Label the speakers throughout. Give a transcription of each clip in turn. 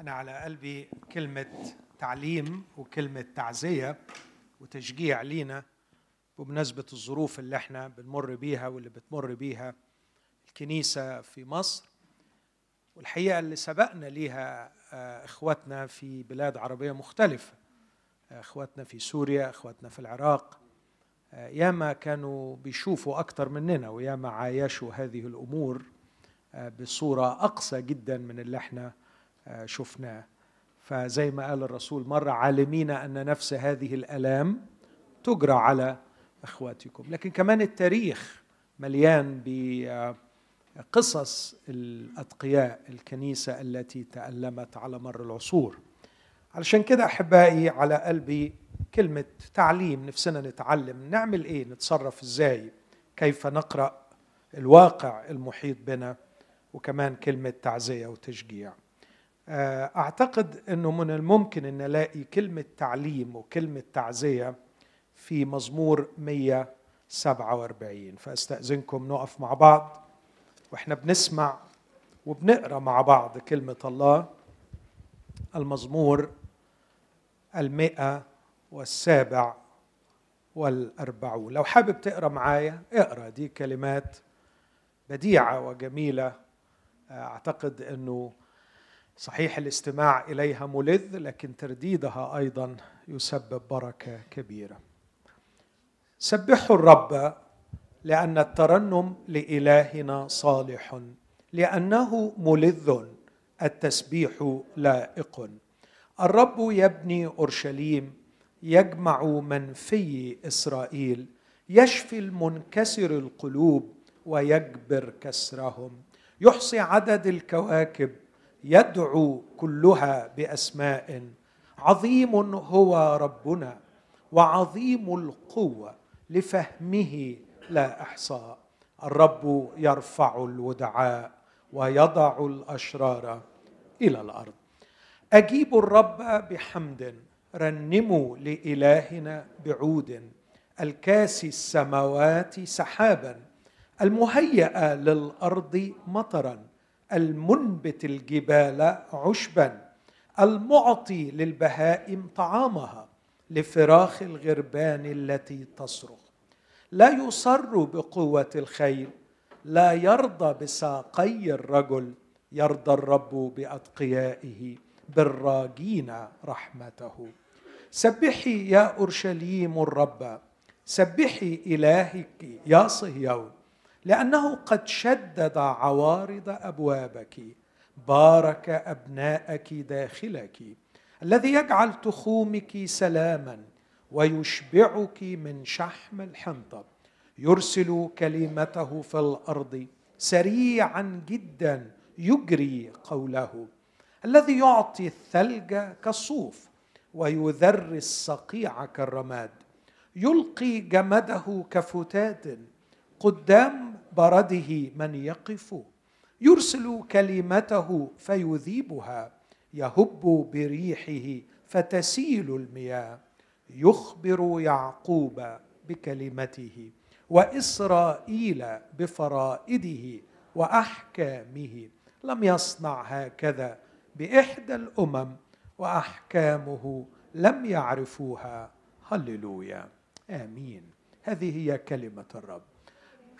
Speaker 1: أنا على قلبي كلمة تعليم وكلمة تعزية وتشجيع لينا بمناسبة الظروف اللي إحنا بنمر بيها واللي بتمر بيها الكنيسة في مصر والحقيقة اللي سبقنا ليها آه، إخواتنا في بلاد عربية مختلفة آه، إخواتنا في سوريا إخواتنا في العراق آه، ياما كانوا بيشوفوا أكتر مننا وياما عايشوا هذه الأمور بصورة أقصى جدا من اللي إحنا شفناه. فزي ما قال الرسول مرة عالمين أن نفس هذه الألام تجرى على إخواتكم. لكن كمان التاريخ مليان بقصص الأتقياء الكنيسة التي تألمت على مر العصور. علشان كده أحبائي على قلبي كلمة تعليم. نفسنا نتعلم. نعمل إيه؟ نتصرف إزاي؟ كيف نقرأ الواقع المحيط بنا؟ وكمان كلمة تعزية وتشجيع. أعتقد إنه من الممكن إن ألاقي كلمة تعليم وكلمة تعزية في مزمور 147 فأستأذنكم نقف مع بعض وإحنا بنسمع وبنقرأ مع بعض كلمة الله المزمور المئة والسابع والأربعون. لو حابب تقرأ معايا اقرأ دي كلمات بديعة وجميلة. أعتقد أنه صحيح الاستماع إليها ملذ لكن ترديدها أيضا يسبب بركة كبيرة. سبحوا الرب لأن الترنم لإلهنا صالح لأنه ملذ التسبيح لائق. الرب يبني أورشليم يجمع من في إسرائيل يشفي المنكسر القلوب ويجبر كسرهم. يحصي عدد الكواكب يدعو كلها بأسماء. عظيم هو ربنا وعظيم القوة لفهمه لا أحصاء. الرب يرفع الودعاء ويضع الأشرار إلى الأرض. اجيبوا الرب بحمد رنموا لإلهنا بعود. الكاسي السماوات سحابا المهيأ للأرض مطرا. المنبت الجبال عشبا المعطي للبهائم طعامها لفراخ الغربان التي تصرخ. لا يصر بقوة الخيل لا يرضى بساقي الرجل يرضى الرب بأتقيائه بالراجين رحمته. سبحي يا أورشليم الرب سبحي إلهك يا صهيون. لأنه قد شدد عوارض أبوابك. بارك أبناءك داخلك الذي يجعل تخومك سلاما ويشبعك من شحم الحنطب يرسل كلمته في الأرض سريعا جدا يجري قوله. الذي يعطي الثلج كالصوف ويذر الصقيع كالرماد. يلقي جمده كفتات قدام برده من يقف يرسل كلمته فيذيبها يهب بريحه فتسيل المياه يخبر يعقوب بكلمته وإسرائيل بفرائده وأحكامه لم يصنع هكذا بإحدى الأمم وأحكامه لم يعرفوها. هللويا. آمين. هذه هي كلمة الرب.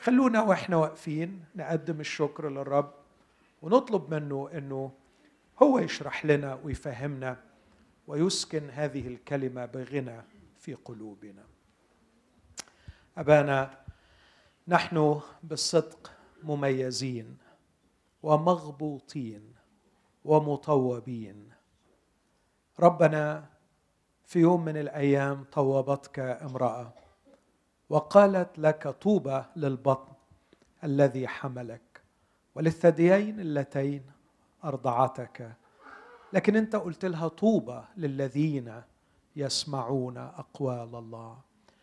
Speaker 1: خلونا وإحنا واقفين نقدم الشكر للرب ونطلب منه إنه هو يشرح لنا ويفهمنا ويسكن هذه الكلمة بغنى في قلوبنا. أبانا نحن بالصدق مميزين ومغبوطين ومطوبين. ربنا في يوم من الأيام طوبتك امرأة. وقالت لك طوبى للبطن الذي حملك وللثديين اللتين أرضعتك. لكن أنت قلت لها طوبى للذين يسمعون أقوال الله.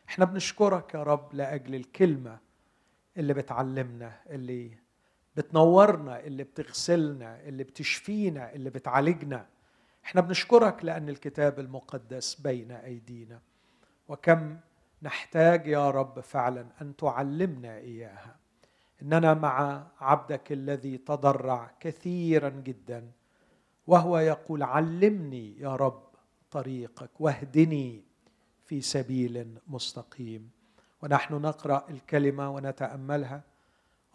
Speaker 1: إحنا بنشكرك يا رب لأجل الكلمة اللي بتعلمنا اللي بتنورنا اللي بتغسلنا اللي بتشفينا اللي بتعالجنا. إحنا بنشكرك لأن الكتاب المقدس بين أيدينا. وكم نحتاج يا رب فعلا أن تعلمنا إياها. إننا مع عبدك الذي تضرع كثيرا جدا وهو يقول علمني يا رب طريقك واهدني في سبيل مستقيم. ونحن نقرأ الكلمة ونتأملها.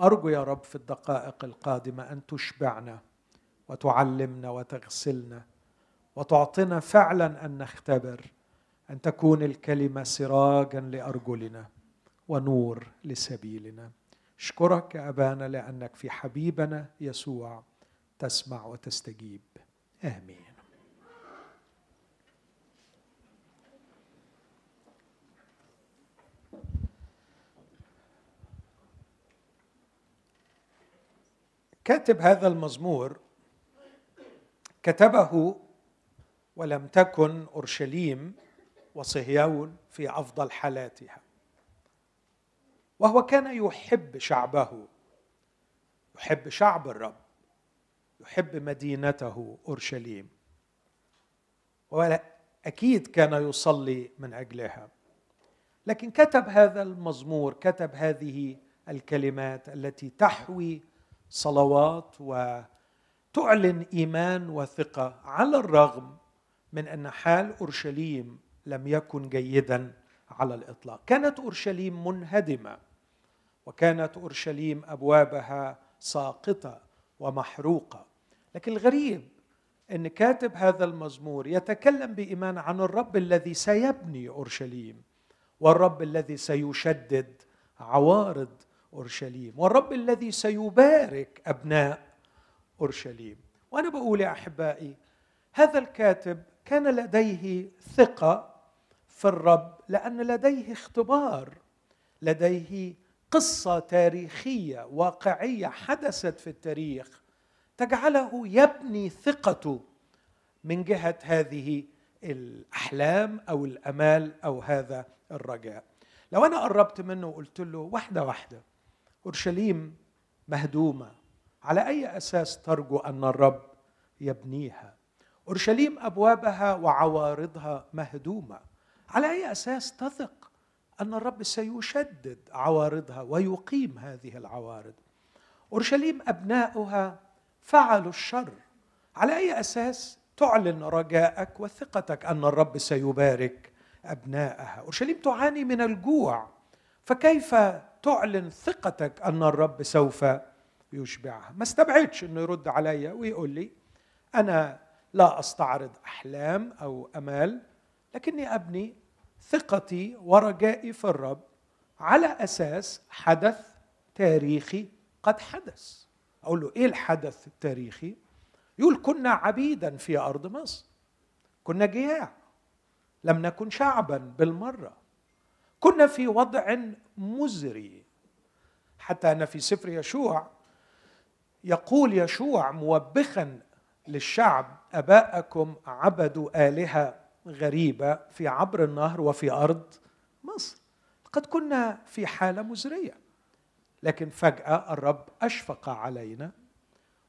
Speaker 1: أرجو يا رب في الدقائق القادمة أن تشبعنا وتعلمنا وتغسلنا وتعطنا فعلا أن نختبر أن تكون الكلمة سراجا لأرجلنا ونور لسبيلنا. اشكرك يا أبانا لأنك في حبيبنا يسوع تسمع وتستجيب. آمين. كاتب هذا المزمور كتبه ولم تكن أورشليم وصهيون في أفضل حالاتها. وهو كان يحب شعبه يحب شعب الرب يحب مدينته أورشليم. واكيد كان يصلي من أجلها. لكن كتب هذا المزمور كتب هذه الكلمات التي تحوي صلوات وتعلن إيمان وثقة على الرغم من أن حال أورشليم لم يكن جيدا على الإطلاق. كانت أورشليم منهدمة وكانت أورشليم أبوابها ساقطة ومحروقة. لكن الغريب إن كاتب هذا المزمور يتكلم بإيمان عن الرب الذي سيبني أورشليم والرب الذي سيشدد عوارض أورشليم والرب الذي سيبارك أبناء أورشليم. وأنا بقول يا أحبائي هذا الكاتب كان لديه ثقة في الرب لأن لديه اختبار لديه قصة تاريخية واقعية حدثت في التاريخ تجعله يبني ثقته من جهة هذه الأحلام أو الأمال أو هذا الرجاء. لو أنا قربت منه وقلت له واحدة واحدة أورشليم مهدومة على أي أساس ترجو أن الرب يبنيها؟ أورشليم أبوابها وعوارضها مهدومة. على أي أساس تثق أن الرب سيشدد عوارضها ويقيم هذه العوارض. أورشليم أبناؤها فعلوا الشر. على أي أساس تعلن رجاءك وثقتك أن الرب سيبارك أبناءها؟ أورشليم تعاني من الجوع. فكيف تعلن ثقتك أن الرب سوف يشبعها؟ ما استبعدش إنه يرد عليا ويقول لي أنا لا أستعرض أحلام أو أمال لكني أبني ثقتي ورجائي في الرب على أساس حدث تاريخي قد حدث. أقول له إيه الحدث التاريخي؟ يقول كنا عبيدا في أرض مصر. كنا جياع. لم نكن شعبا بالمرة. كنا في وضع مزري. حتى أن في سفر يشوع يقول يشوع موبخا للشعب أباءكم عبدوا آلهة غريبة في عبر النهر وفي أرض مصر. قد كنا في حالة مزرية لكن فجأة الرب أشفق علينا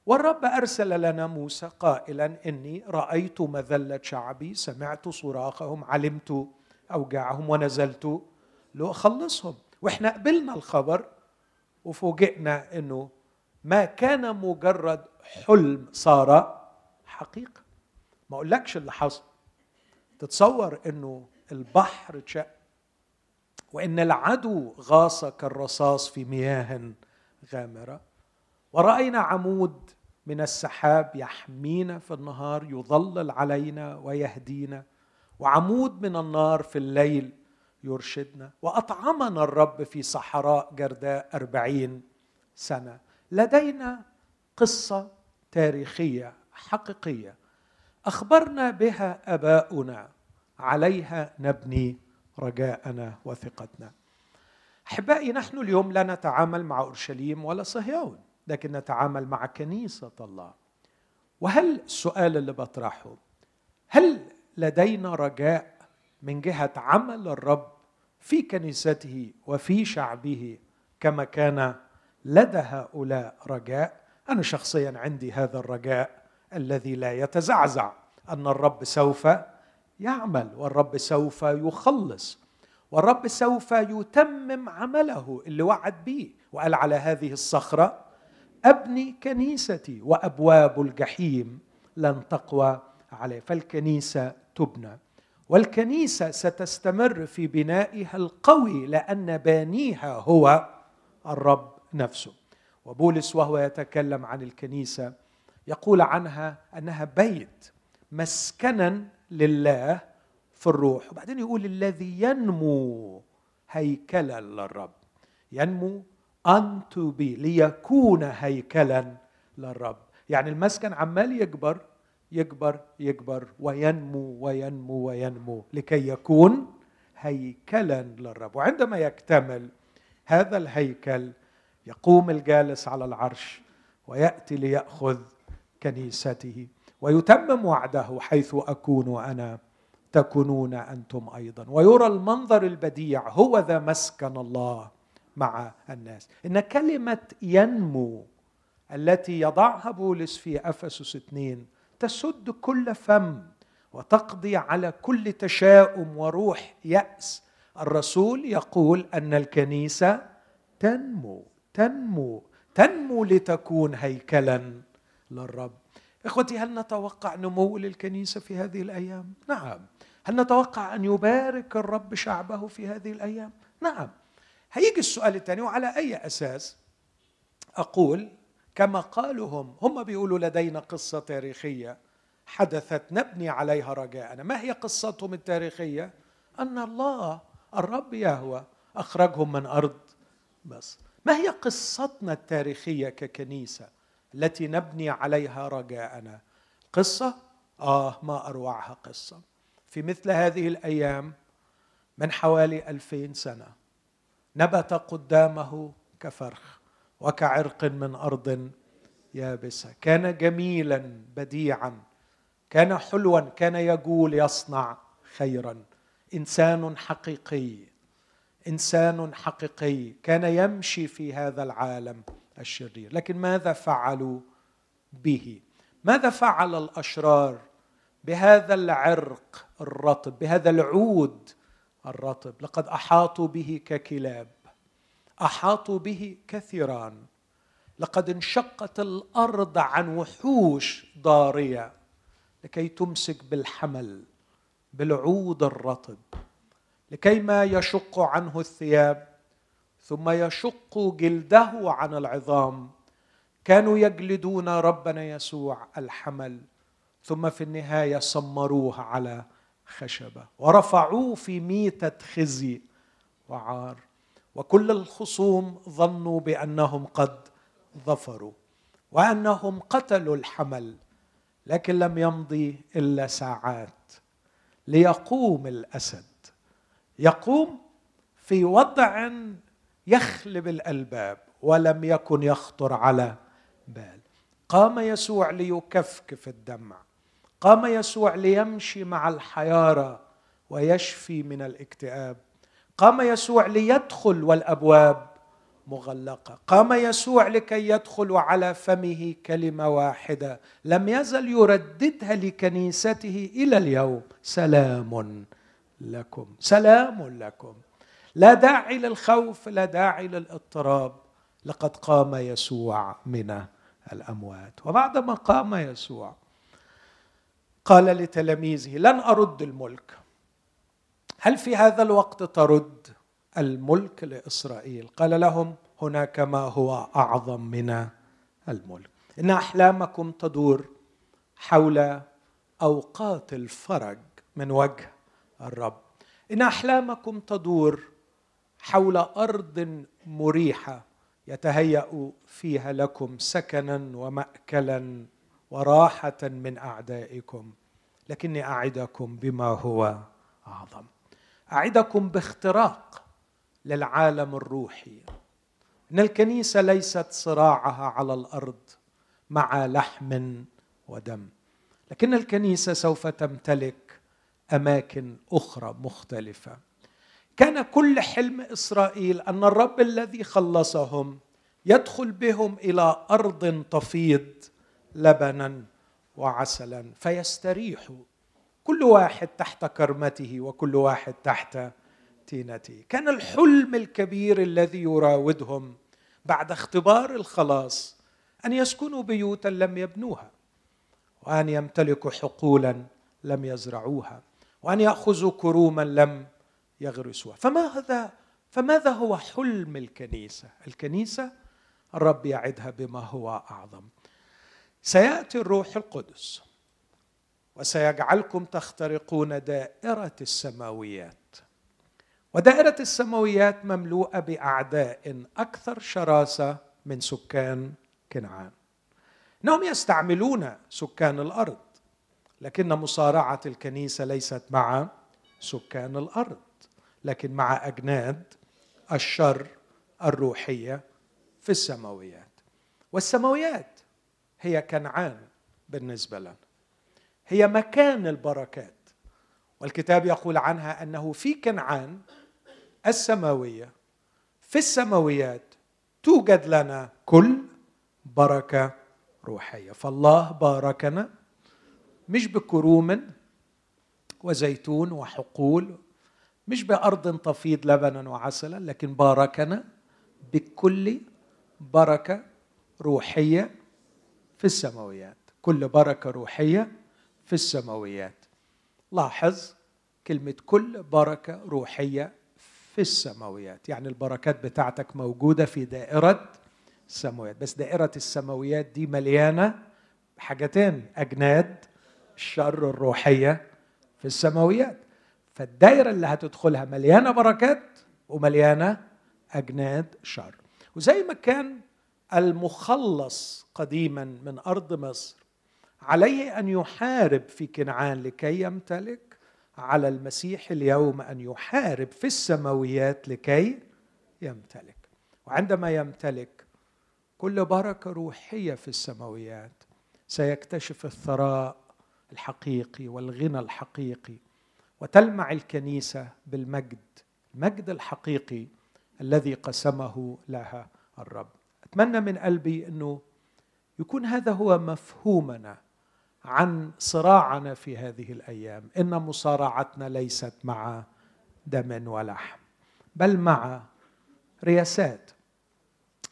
Speaker 1: والرب أرسل لنا موسى قائلا إني رأيت مذله شعبي سمعت صراخهم علمت أوجاعهم ونزلت لأخلصهم. وإحنا قبلنا الخبر وفوجئنا إنه ما كان مجرد حلم صار حقيقة. ما أقولكش اللي حصل. تتصور إنه البحر اتشق وإن العدو غاص كالرصاص في مياه غامرة. ورأينا عمود من السحاب يحمينا في النهار يظلل علينا ويهدينا. وعمود من النار في الليل يرشدنا. وأطعمنا الرب في صحراء جرداء أربعين سنة. لدينا قصة تاريخية حقيقية. أخبرنا بها آباؤنا عليها نبني رجاءنا وثقتنا. أحبائي نحن اليوم لا نتعامل مع أورشليم ولا صهيون لكن نتعامل مع كنيسة الله. وهل السؤال اللي بطرحه هل لدينا رجاء من جهة عمل الرب في كنيسته وفي شعبه كما كان لدى هؤلاء رجاء؟ أنا شخصيا عندي هذا الرجاء الذي لا يتزعزع أن الرب سوف يعمل والرب سوف يخلص والرب سوف يتمم عمله اللي وعد به وقال على هذه الصخرة أبني كنيستي وأبواب الجحيم لن تقوى عليه. فالكنيسة تبنى. والكنيسة ستستمر في بنائها القوي لأن بانيها هو الرب نفسه. وبولس وهو يتكلم عن الكنيسة يقول عنها أنها بيت مسكنا لله في الروح. وبعدين يقول الذي ينمو هيكلا للرب. ينمو unto be ليكون هيكلا للرب. يعني المسكن عمال يكبر يكبر يكبر وينمو وينمو وينمو لكي يكون هيكلا للرب. وعندما يكتمل هذا الهيكل يقوم الجالس على العرش ويأتي ليأخذ كنيسته ويتمم وعده حيث أكون أنا تكونون أنتم أيضا. ويرى المنظر البديع هو ذا مسكن الله مع الناس. إن كلمة ينمو التي يضعها بولس في أفسس اثنين تسد كل فم وتقضي على كل تشاؤم وروح يأس. الرسول يقول أن الكنيسة تنمو تنمو تنمو لتكون هيكلا. للرب. إخوتي هل نتوقع نمو للكنيسة في هذه الأيام؟ نعم. هل نتوقع أن يبارك الرب شعبه في هذه الأيام؟ نعم. هيجي السؤال الثاني وعلى أي أساس؟ أقول كما قالوا هم هم بيقولوا لدينا قصة تاريخية حدثت نبني عليها رجاءنا. ما هي قصتهم التاريخية؟ أن الله الرب يهوى أخرجهم من أرض مصر ما هي قصتنا التاريخية ككنيسة؟ التي نبني عليها رجاءنا. قصة؟ آه ما أروعها قصة. في مثل هذه الأيام من حوالي ألفين سنة نبت قدامه كفرخ وكعرق من أرض يابسة. كان جميلا بديعا كان حلوا كان يقول يصنع خيرا. إنسان حقيقي إنسان حقيقي كان يمشي في هذا العالم. الشرير. لكن ماذا فعلوا به؟ ماذا فعل الأشرار بهذا العرق الرطب بهذا العود الرطب؟ لقد أحاطوا به ككلاب أحاطوا به كثيران. لقد انشقت الأرض عن وحوش ضارية لكي تمسك بالحمل بالعود الرطب لكي ما يشق عنه الثياب. ثم يشق جلده عن العظام. كانوا يجلدون ربنا يسوع الحمل ثم في النهاية سمروه على خشبة ورفعوه في ميتة خزي وعار. وكل الخصوم ظنوا بأنهم قد ظفروا وأنهم قتلوا الحمل لكن لم يمضي إلا ساعات ليقوم الأسد. يقوم في وضع يخلب الألباب ولم يكن يخطر على بال. قام يسوع ليكفكف الدمع. قام يسوع ليمشي مع الحيارة ويشفي من الاكتئاب. قام يسوع ليدخل والأبواب مغلقة. قام يسوع لكي يدخل على فمه كلمة واحدة. لم يزل يرددها لكنيسته إلى اليوم. سلام لكم. سلام لكم. لا داعي للخوف لا داعي للاضطراب. لقد قام يسوع من الأموات. وبعدما قام يسوع قال لتلاميذه لن أرد الملك. هل في هذا الوقت ترد الملك لإسرائيل؟ قال لهم هناك ما هو أعظم من الملك. إن أحلامكم تدور حول أوقات الفرج من وجه الرب. إن أحلامكم تدور حول أرض مريحة يتهيأ فيها لكم سكنا ومأكلا وراحة من أعدائكم. لكني أعدكم بما هو أعظم. أعدكم باختراق للعالم الروحي. إن الكنيسة ليست صراعها على الأرض مع لحم ودم. لكن الكنيسة سوف تمتلك أماكن أخرى مختلفة. كان كل حلم إسرائيل أن الرب الذي خلصهم يدخل بهم إلى أرض تفيض لبنا وعسلا فيستريحوا كل واحد تحت كرمته وكل واحد تحت تينته. كان الحلم الكبير الذي يراودهم بعد اختبار الخلاص أن يسكنوا بيوتا لم يبنوها وأن يمتلكوا حقولا لم يزرعوها وأن يأخذوا كروما لم يغرسوها فماذا فماذا هو حلم الكنيسة؟ الكنيسة الرب يعدها بما هو أعظم. سيأتي الروح القدس وسيجعلكم تخترقون دائرة السماويات. ودائرة السماويات مملوءة بأعداء أكثر شراسة من سكان كنعان. إنهم يستعملون سكان الأرض لكن مصارعة الكنيسة ليست مع سكان الأرض. لكن مع أجناد الشر الروحية في السماويات. والسماويات هي كنعان بالنسبة لنا. هي مكان البركات. والكتاب يقول عنها أنه في كنعان السماوية. في السماويات توجد لنا كل بركة روحية. فالله باركنا مش بكروم وزيتون وحقول مش بأرض تفيض لبنا وعسلا لكن باركنا بكل بركة روحية في السماويات. كل بركة روحية في السماويات. لاحظ كلمة كل بركة روحية في السماويات. يعني البركات بتاعتك موجودة في دائرة السماويات. بس دائرة السماويات دي مليانة بحاجتين أجناد الشر الروحية في السماويات. فالدائرة اللي هتدخلها مليانة بركات ومليانة أجناد شر. وزي ما كان المخلص قديما من أرض مصر عليه أن يحارب في كنعان لكي يمتلك على المسيح اليوم أن يحارب في السماويات لكي يمتلك. وعندما يمتلك كل بركة روحية في السماويات سيكتشف الثراء الحقيقي والغنى الحقيقي وتلمع الكنيسة بالمجد المجد الحقيقي الذي قسمه لها الرب. أتمنى من قلبي إنه يكون هذا هو مفهومنا عن صراعنا في هذه الأيام. إن مصارعتنا ليست مع دم ولحم بل مع رياسات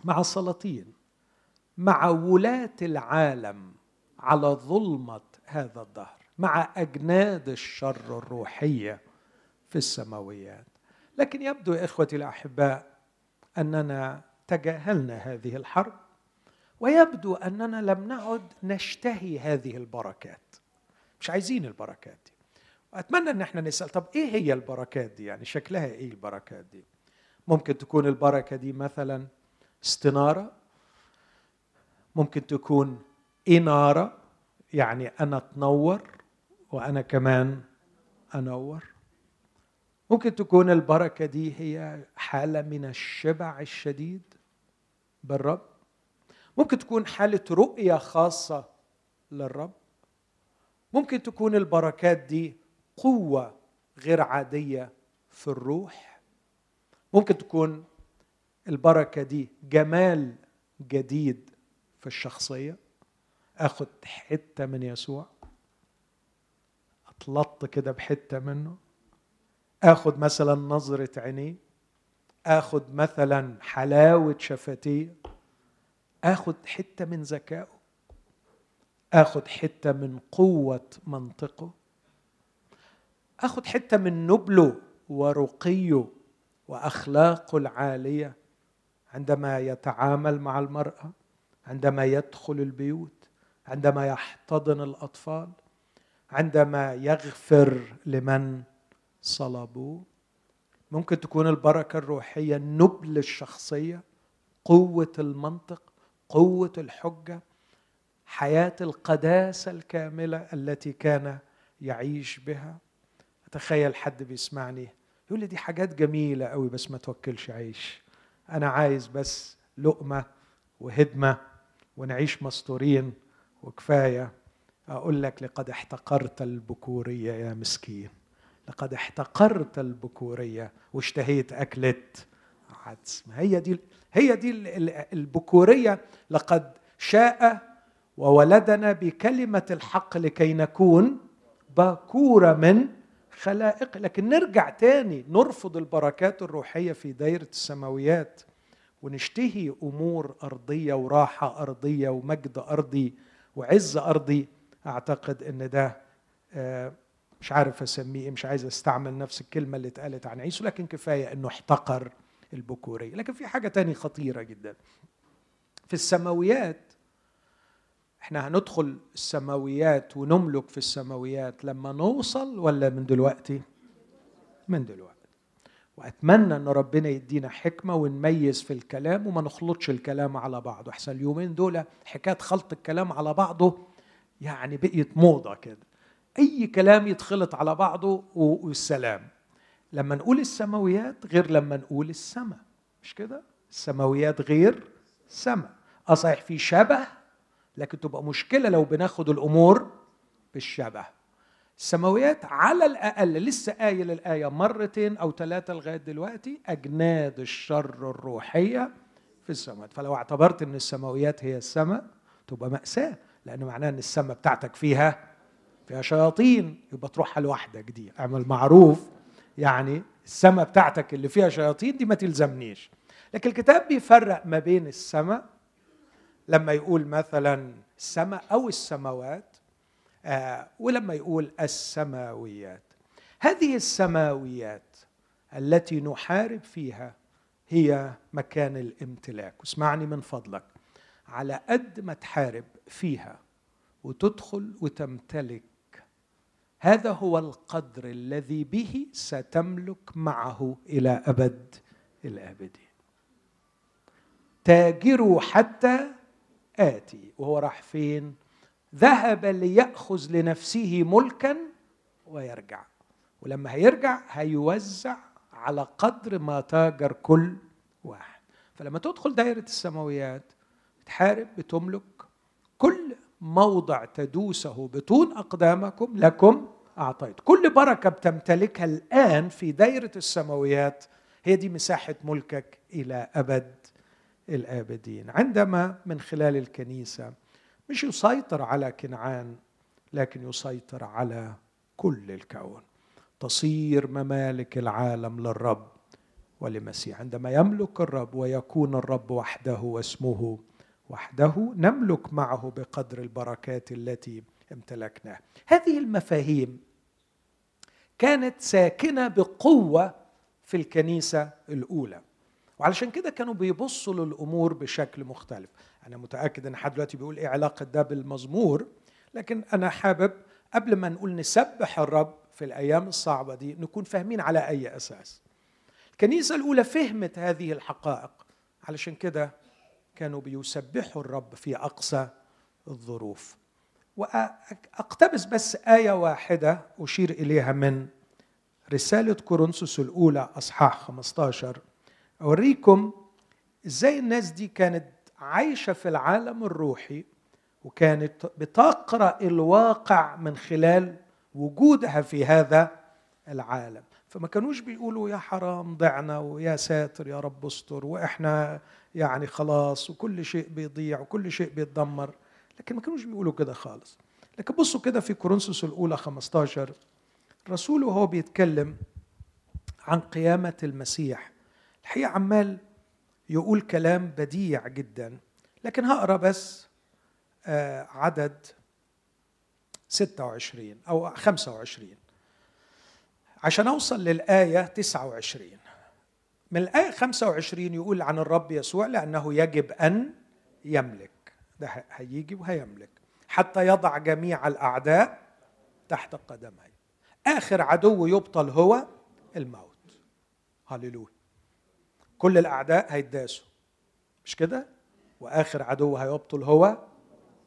Speaker 1: مع سلاطين مع ولاة العالم على ظلمة هذا الدهر مع أجناد الشر الروحية في السماويات. لكن يبدو يا إخوتي الأحباء أننا تجاهلنا هذه الحرب ويبدو أننا لم نعد نشتهي هذه البركات. مش عايزين البركات دي. واتمنى إن إحنا نسأل طب إيه هي البركات دي؟ يعني شكلها إيه البركات دي؟ ممكن تكون البركة دي مثلا استنارة ممكن تكون إنارة يعني أنا تنور وأنا كمان أنور. ممكن تكون البركة دي هي حالة من الشبع الشديد بالرب. ممكن تكون حالة رؤية خاصة للرب. ممكن تكون البركات دي قوة غير عادية في الروح. ممكن تكون البركة دي جمال جديد في الشخصية. آخد حتة من يسوع. اطلط كده بحتة منه. آخد مثلا نظرة عينيه. آخد مثلا حلاوة شفتيه. آخد حتة من ذكائه. آخد حتة من قوة منطقه. آخد حتة من نبله ورقيه وأخلاقه العالية. عندما يتعامل مع المرأة عندما يدخل البيوت عندما يحتضن الأطفال عندما يغفر لمن صلبوه ممكن تكون البركة الروحية النبل الشخصية قوة المنطق قوة الحجة حياة القداسة الكاملة التي كان يعيش بها. أتخيل حد بيسمعني يقول لي دي حاجات جميلة قوي بس ما توكلش عيش. أنا عايز بس لقمة وهدمة ونعيش مستورين وكفاية. أقول لك لقد احتقرت البكورية يا مسكين. لقد احتقرت البكورية واشتهيت أكلة عدس. هي دي هي دي البكورية لقد شاء وولدنا بكلمة الحق لكي نكون باكورة من خلائق. لكن نرجع تاني نرفض البركات الروحية في دايرة السماويات ونشتهي أمور أرضية وراحة أرضية ومجد أرضي وعز أرضي. أعتقد إن ده آه، مش عارف أسميه مش عايز أستعمل نفس الكلمة اللي اتقالت عن عيسو لكن كفاية إنه احتقر البكورية. لكن في حاجة تانية خطيرة جدا. في السماويات إحنا هندخل السماويات ونملك في السماويات لما نوصل ولا من دلوقتي؟ من دلوقتي. وأتمنى إن ربنا يدينا حكمة ونميز في الكلام وما نخلطش الكلام على بعضه. أحسن اليومين دول حكاية خلط الكلام على بعضه يعني بقيت موضة كده. أي كلام يتخلط على بعضه والسلام. لما نقول السماويات غير لما نقول السماء. مش كده؟ السماويات غير السماء آه صحيح في شبه لكن تبقى مشكلة لو بناخد الأمور بالشبه. السماويات على الأقل لسه قايل الايه مرتين أو ثلاثة لغاية دلوقتي أجناد الشر الروحية في السماوات. فلو اعتبرت إن السماويات هي السماء تبقى مأساة. لأن معناها إن السماء بتاعتك فيها فيها شياطين يبقى تروحها لوحدك دي. اعمل معروف يعني السماء بتاعتك اللي فيها شياطين دي ما تلزمنيش. لكن الكتاب بيفرق ما بين السماء لما يقول مثلا السماء أو السماوات آه ولما يقول السماويات. هذه السماويات التي نحارب فيها هي مكان الامتلاك. واسمعني من فضلك. على قد ما تحارب فيها وتدخل وتمتلك. هذا هو القدر الذي به ستملك معه إلى أبد الآبدين. تاجروا حتى آتي وهو راح فين؟ ذهب ليأخذ لنفسه ملكا ويرجع. ولما هيرجع هيوزع على قدر ما تاجر كل واحد. فلما تدخل دائرة السماويات بتحارب بتملك موضع تدوسه بطون أقدامكم لكم أعطيت. كل بركة بتمتلكها الآن في دائره السماويات. هي دي مساحة ملكك إلى أبد الآبدين. عندما من خلال الكنيسة مش يسيطر على كنعان لكن يسيطر على كل الكون. تصير ممالك العالم للرب ولمسيح. عندما يملك الرب ويكون الرب وحده واسمه وحده نملك معه بقدر البركات التي امتلكناها هذه المفاهيم كانت ساكنة بقوة في الكنيسة الأولى وعلشان كده كانوا بيبصوا للأمور بشكل مختلف. أنا متأكد إن حد دلوقتي بيقول إيه علاقة ده بالمزمور لكن أنا حابب قبل ما نقول نسبح الرب في الأيام الصعبة دي نكون فاهمين على أي أساس. الكنيسة الأولى فهمت هذه الحقائق علشان كده كانوا بيسبحوا الرب في أقصى الظروف. وأقتبس بس آية واحدة أشير إليها من رسالة كورنثوس الأولى أصحاح 15 أوريكم إزاي الناس دي كانت عايشة في العالم الروحي وكانت بتقرأ الواقع من خلال وجودها في هذا العالم. فما كانوش بيقولوا يا حرام ضعنا ويا ساتر يا رب استر وإحنا يعني خلاص وكل شيء بيضيع وكل شيء بيتدمر. لكن ما كانوش بيقولوا كده خالص. لكن بصوا كده في كورنثوس الأولى 15 الرسول وهو بيتكلم عن قيامة المسيح. الحقيقة عمال يقول كلام بديع جدا. لكن هقرأ بس آه، عدد 26 أو 25 عشان أوصل للآية 29 من الآية 25 يقول عن الرب يسوع لأنه يجب أن يملك. ده هيجي وهيملك. حتى يضع جميع الأعداء تحت قدميه آخر عدو يبطل هو الموت. هللويا. كل الأعداء هيداسوا مش كده؟ وآخر عدو هيبطل هو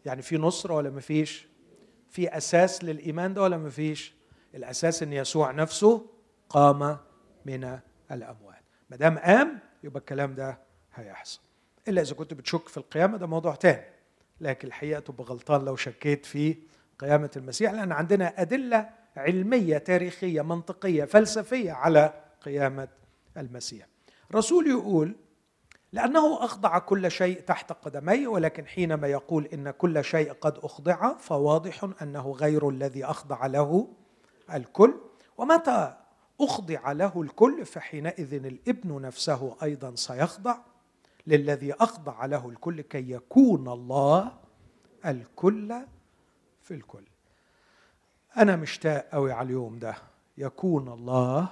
Speaker 1: يعني في نصره ولا مفيش في أساس للإيمان ده ولا مفيش الأساس إن يسوع نفسه قام من الأموات. ما دام قام يبقى الكلام ده هيحصل. إلا إذا كنت بتشك في القيامة ده موضوع تاني. لكن الحقيقة تبقى غلطان لو شكيت في قيامة المسيح لأن عندنا أدلة علمية تاريخية منطقية فلسفية على قيامة المسيح. رسول يقول لأنه أخضع كل شيء تحت قدميه ولكن حينما يقول إن كل شيء قد أخضع فواضح أنه غير الذي أخضع له الكل ومتى أخضع له الكل فحينئذ الإبن نفسه أيضا سيخضع للذي أخضع له الكل كي يكون الله الكل في الكل. أنا مشتاق قوي على اليوم ده يكون الله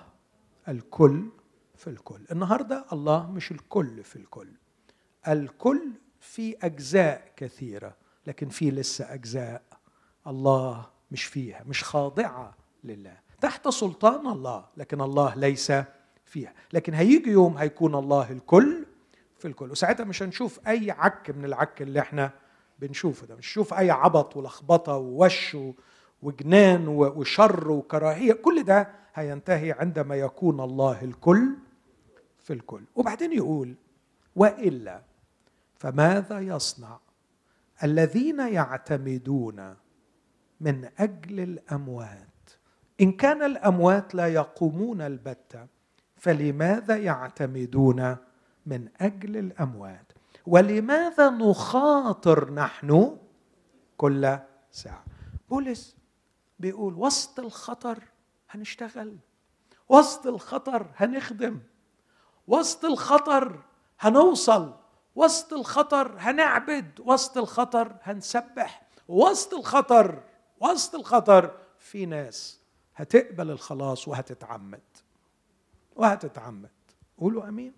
Speaker 1: الكل في الكل. النهارده الله مش الكل في الكل الكل في أجزاء كثيرة لكن في لسه أجزاء الله مش فيها مش خاضعة لله. تحت سلطان الله لكن الله ليس فيها. لكن هيجي يوم هيكون الله الكل في الكل. وساعتها مش هنشوف أي عك من العك اللي إحنا بنشوفه ده. مش هنشوف أي عبط ولخبطة ووش وجنان وشر وكراهية. كل ده هينتهي عندما يكون الله الكل في الكل. وبعدين يقول وإلا فماذا يصنع الذين يعتمدون من أجل الأموات؟ إن كان الأموات لا يقومون البتة فلماذا يعتمدون من أجل الأموات؟ ولماذا نخاطر نحن كل ساعة؟ بولس بيقول وسط الخطر هنشتغل وسط الخطر هنخدم وسط الخطر هنوصل وسط الخطر هنعبد وسط الخطر هنسبح وسط الخطر وسط الخطر في ناس هتقبل الخلاص وهتتعمد. وهتتعمد. قولوا آمين.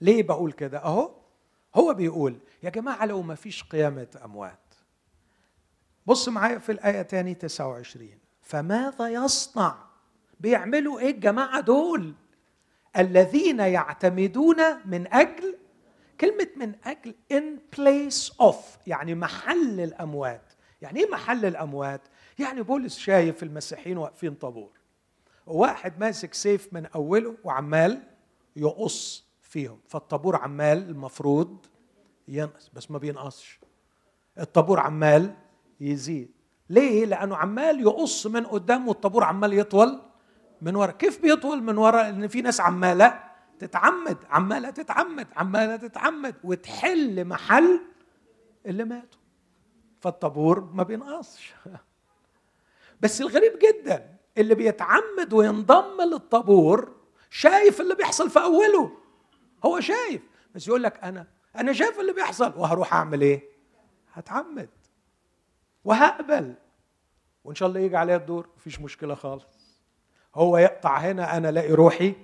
Speaker 1: ليه بقول كده؟ أهو هو بيقول يا جماعة لو ما فيش قيامة أموات. بص معايا في الآية تاني 29 فماذا يصنع؟ بيعملوا إيه الجماعة دول؟ الذين يعتمدون من أجل كلمة من أجل in place of يعني محل الأموات. يعني إيه محل الأموات؟ يعني بولس شايف المسيحيين واقفين طابور. وواحد ماسك سيف من أوله وعمال يقص فيهم. فالطابور عمال المفروض ينقص بس ما بينقصش. الطابور عمال يزيد. ليه؟ لأنه عمال يقص من قدام والطابور عمال يطول من ورا. كيف بيطول من ورا؟ لأن في ناس عمالة تتعمد عمالة تتعمد عمالة تتعمد وتحل محل اللي ماتوا. فالطابور ما بينقصش. بس الغريب جدا اللي بيتعمد وينضم للطابور شايف اللي بيحصل في أوله. هو شايف بس يقول لك أنا أنا شايف اللي بيحصل. وهروح أعمل إيه؟ هتعمد. وهقبل. وإن شاء الله يجي عليا الدور مفيش مشكلة خالص. هو يقطع هنا أنا ألاقي روحي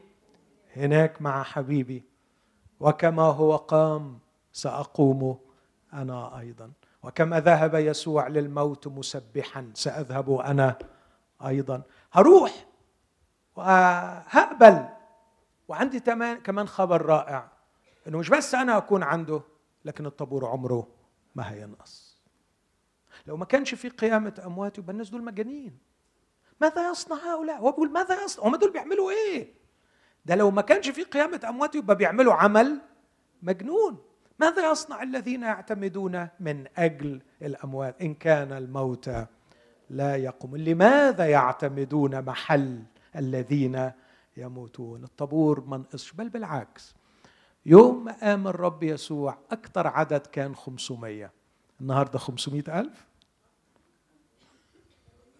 Speaker 1: هناك مع حبيبي. وكما هو قام سأقوم أنا أيضا. وكما ذهب يسوع للموت مسبحا؟ سأذهب أنا أيضا. هروح وهقبل وعندي كمان خبر رائع إنه مش بس أنا أكون عنده لكن الطابور عمره ما هينقص. لو ما كانش في قيامة أموات يبقى الناس دول مجانين. ماذا يصنع هؤلاء؟ هو بيقول ماذا يصنع؟ هم دول بيعملوا إيه؟ ده لو ما كانش في قيامة أموات يبقى بيعملوا عمل مجنون. ماذا يصنع الذين يعتمدون من أجل الأموات؟ إن كان الموت لا يقوم. لماذا يعتمدون محل الذين يموتون؟ الطابور ما نقصش بل بالعكس. يوم ما قام الرب يسوع أكثر عدد كان 500 النهاردة 500 ألف؟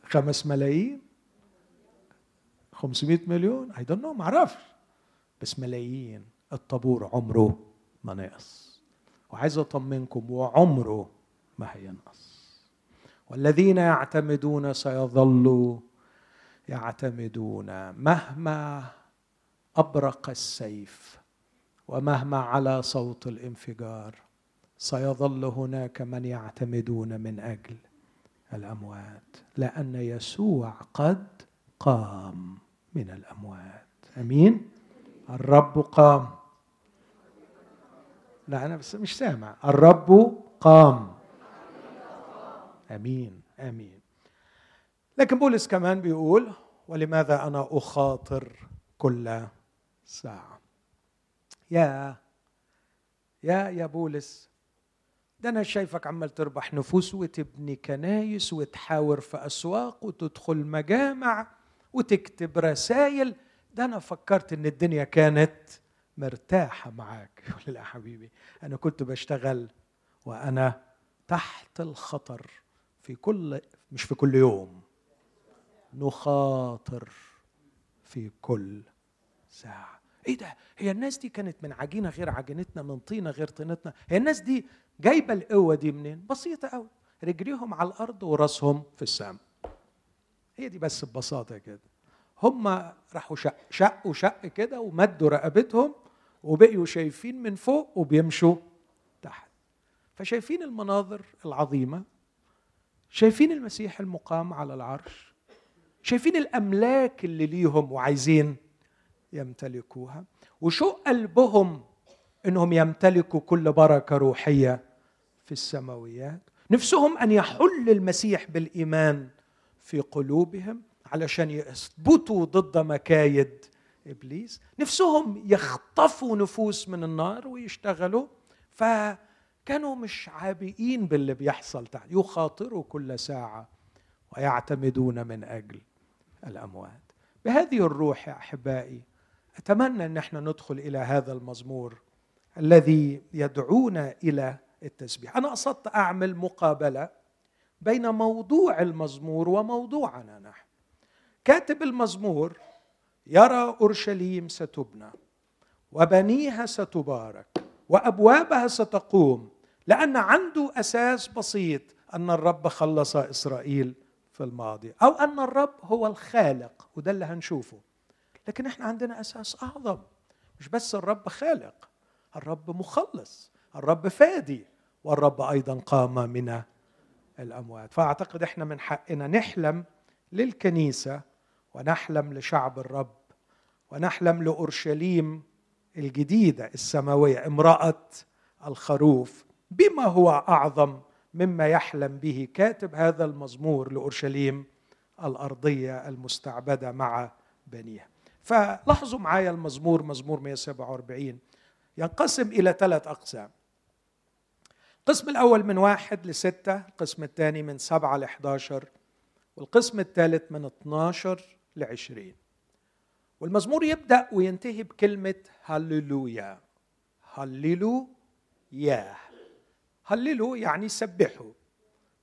Speaker 1: خمس ملايين؟ 500 مليون؟ don't know ما أعرفش. بس ملايين. الطابور عمره ما نقص وعايز اطمنكم وعمره ما هينقص. والذين يعتمدون سيظلوا يعتمدون مهما أبرق السيف ومهما على صوت الانفجار سيظل هناك من يعتمدون من أجل الأموات لأن يسوع قد قام من الأموات. أمين؟ الرب قام. لا أنا بس مش سامع. الرب قام. آمين آمين. لكن بولس كمان بيقول ولماذا أنا أخاطر كل ساعة؟ يا يا يا بولس ده أنا شايفك عمال تربح نفوس وتبني كنايس وتحاور في أسواق وتدخل مجامع وتكتب رسائل. ده أنا فكرت إن الدنيا كانت مرتاحه معاك. يقول لا حبيبي أنا كنت بشتغل وأنا تحت الخطر في كل مش في كل يوم نخاطر في كل ساعة. إيه ده؟ هي الناس دي كانت من عجينة غير عجينتنا من طينة غير طينتنا. هي الناس دي جايبة القوة دي منين؟ بسيطة قوي رجليهم على الأرض وراسهم في السماء هي دي بس ببساطة كده. هم راحوا شق شقوا شق كده ومدوا رقبتهم وبقيوا شايفين من فوق وبيمشوا تحت. فشايفين المناظر العظيمة شايفين المسيح المقام على العرش شايفين الأملاك اللي ليهم وعايزين يمتلكوها وشو قلبهم إنهم يمتلكوا كل بركة روحية في السماويات. نفسهم أن يحل المسيح بالإيمان في قلوبهم علشان يثبتوا ضد مكايد إبليس نفسهم يخطفوا نفوس من النار ويشتغلوا فكانوا مش عابئين باللي بيحصل تحت يخاطروا كل ساعة ويعتمدون من أجل الأموات. بهذه الروح يا أحبائي أتمنى إن إحنا ندخل إلى هذا المزمور الذي يدعونا إلى التسبيح. أنا قصدت أعمل مقابلة بين موضوع المزمور وموضوعنا نحن. كاتب المزمور يرى أورشليم ستبنى وبنيها ستبارك وأبوابها ستقوم لأن عنده أساس بسيط أن الرب خلص إسرائيل في الماضي أو أن الرب هو الخالق وده اللي هنشوفه. لكن إحنا عندنا أساس أعظم مش بس الرب خالق الرب مخلص الرب فادي والرب أيضا قام من الأموات. فأعتقد إحنا من حقنا نحلم للكنيسة ونحلم لشعب الرب ونحلم لأورشليم الجديدة السماوية امرأة الخروف بما هو أعظم مما يحلم به كاتب هذا المزمور لأورشليم الأرضية المستعبدة مع بنيها فلاحظوا معايا المزمور مزمور 147 ينقسم إلى ثلاث أقسام. القسم الأول من واحد لستة القسم الثاني من سبعة لحداشر والقسم الثالث من 12 لعشرين. والمزمور يبدأ وينتهي بكلمة هللويا. هللو ياه هللو يعني سبحوا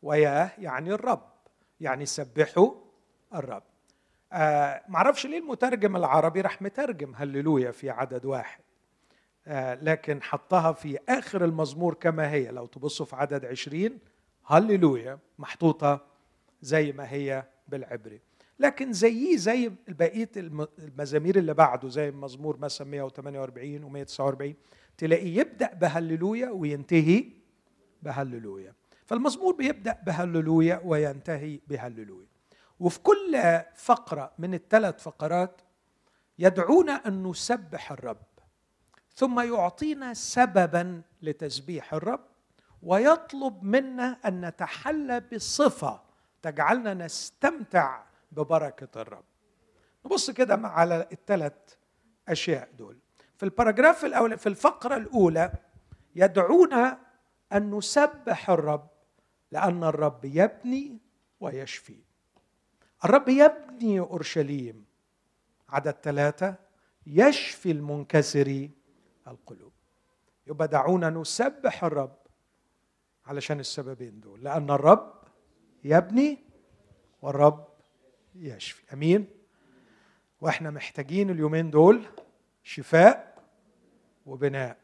Speaker 1: وياه يعني الرب يعني سبحوا الرب. آه معرفش ليه المترجم العربي راح مترجم هللويا في عدد واحد. آه لكن حطها في آخر المزمور كما هي. لو تبصوا في عدد عشرين هللويا محطوطة زي ما هي بالعبري. لكن زيه زي بقية المزامير اللي بعده زي المزمور مثلا 148 و 149 تلاقيه يبدأ بهللويا وينتهي بهللويا فالمزمور بيبدأ بهللويا وينتهي بهللويا وفي كل فقرة من الثلاث فقرات يدعونا أن نسبح الرب ثم يعطينا سببا لتسبيح الرب ويطلب منا أن نتحلى بصفة تجعلنا نستمتع ببركة الرب. نبص كده على الثلاث أشياء دول. في الباراجراف الأول في الفقرة الأولى يدعونا أن نسبح الرب لأن الرب يبني ويشفي. الرب يبني أورشليم. عدد ثلاثة يشفي المنكسر القلوب. يبقى دعونا نسبح الرب علشان السببين دول. لأن الرب يبني والرب يشفي. أمين؟ وإحنا محتاجين اليومين دول شفاء وبناء.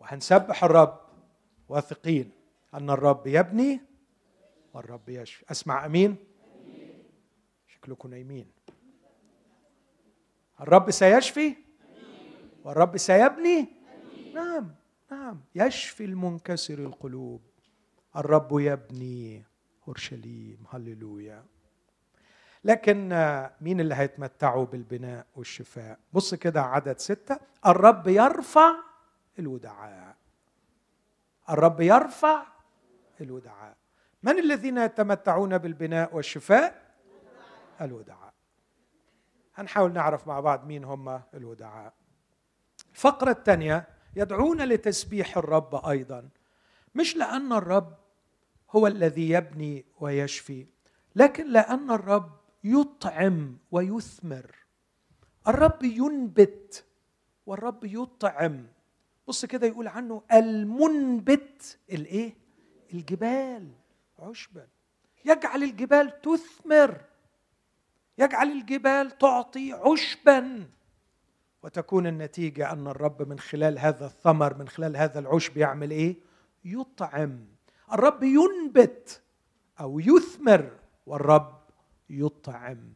Speaker 1: وهنسبح الرب واثقين أن الرب يبني والرب يشفي. أسمع أمين؟ شكلكم نايمين. الرب سيشفي والرب سيبني؟ نعم نعم. يشفي المنكسر القلوب. الرب يبني. أورشليم. هللويا. لكن مين اللي هيتمتعوا بالبناء والشفاء؟ بص كده عدد ستة. الرب يرفع الودعاء. الرب يرفع الودعاء. من الذين يتمتعون بالبناء والشفاء؟ الودعاء. هنحاول نعرف مع بعض مين هم الودعاء. الفقرة الثانية يدعون لتسبيح الرب أيضا. مش لأن الرب هو الذي يبني ويشفي لكن لأن الرب يطعم ويثمر. الرب ينبت والرب يطعم. بص كده يقول عنه المنبت الايه؟ الجبال. عشبا يجعل الجبال تثمر. يجعل الجبال تعطي عشبا. وتكون النتيجة أن الرب من خلال هذا الثمر من خلال هذا العشب يعمل إيه؟ يطعم. الرب ينبت أو يثمر. والرب يطعم.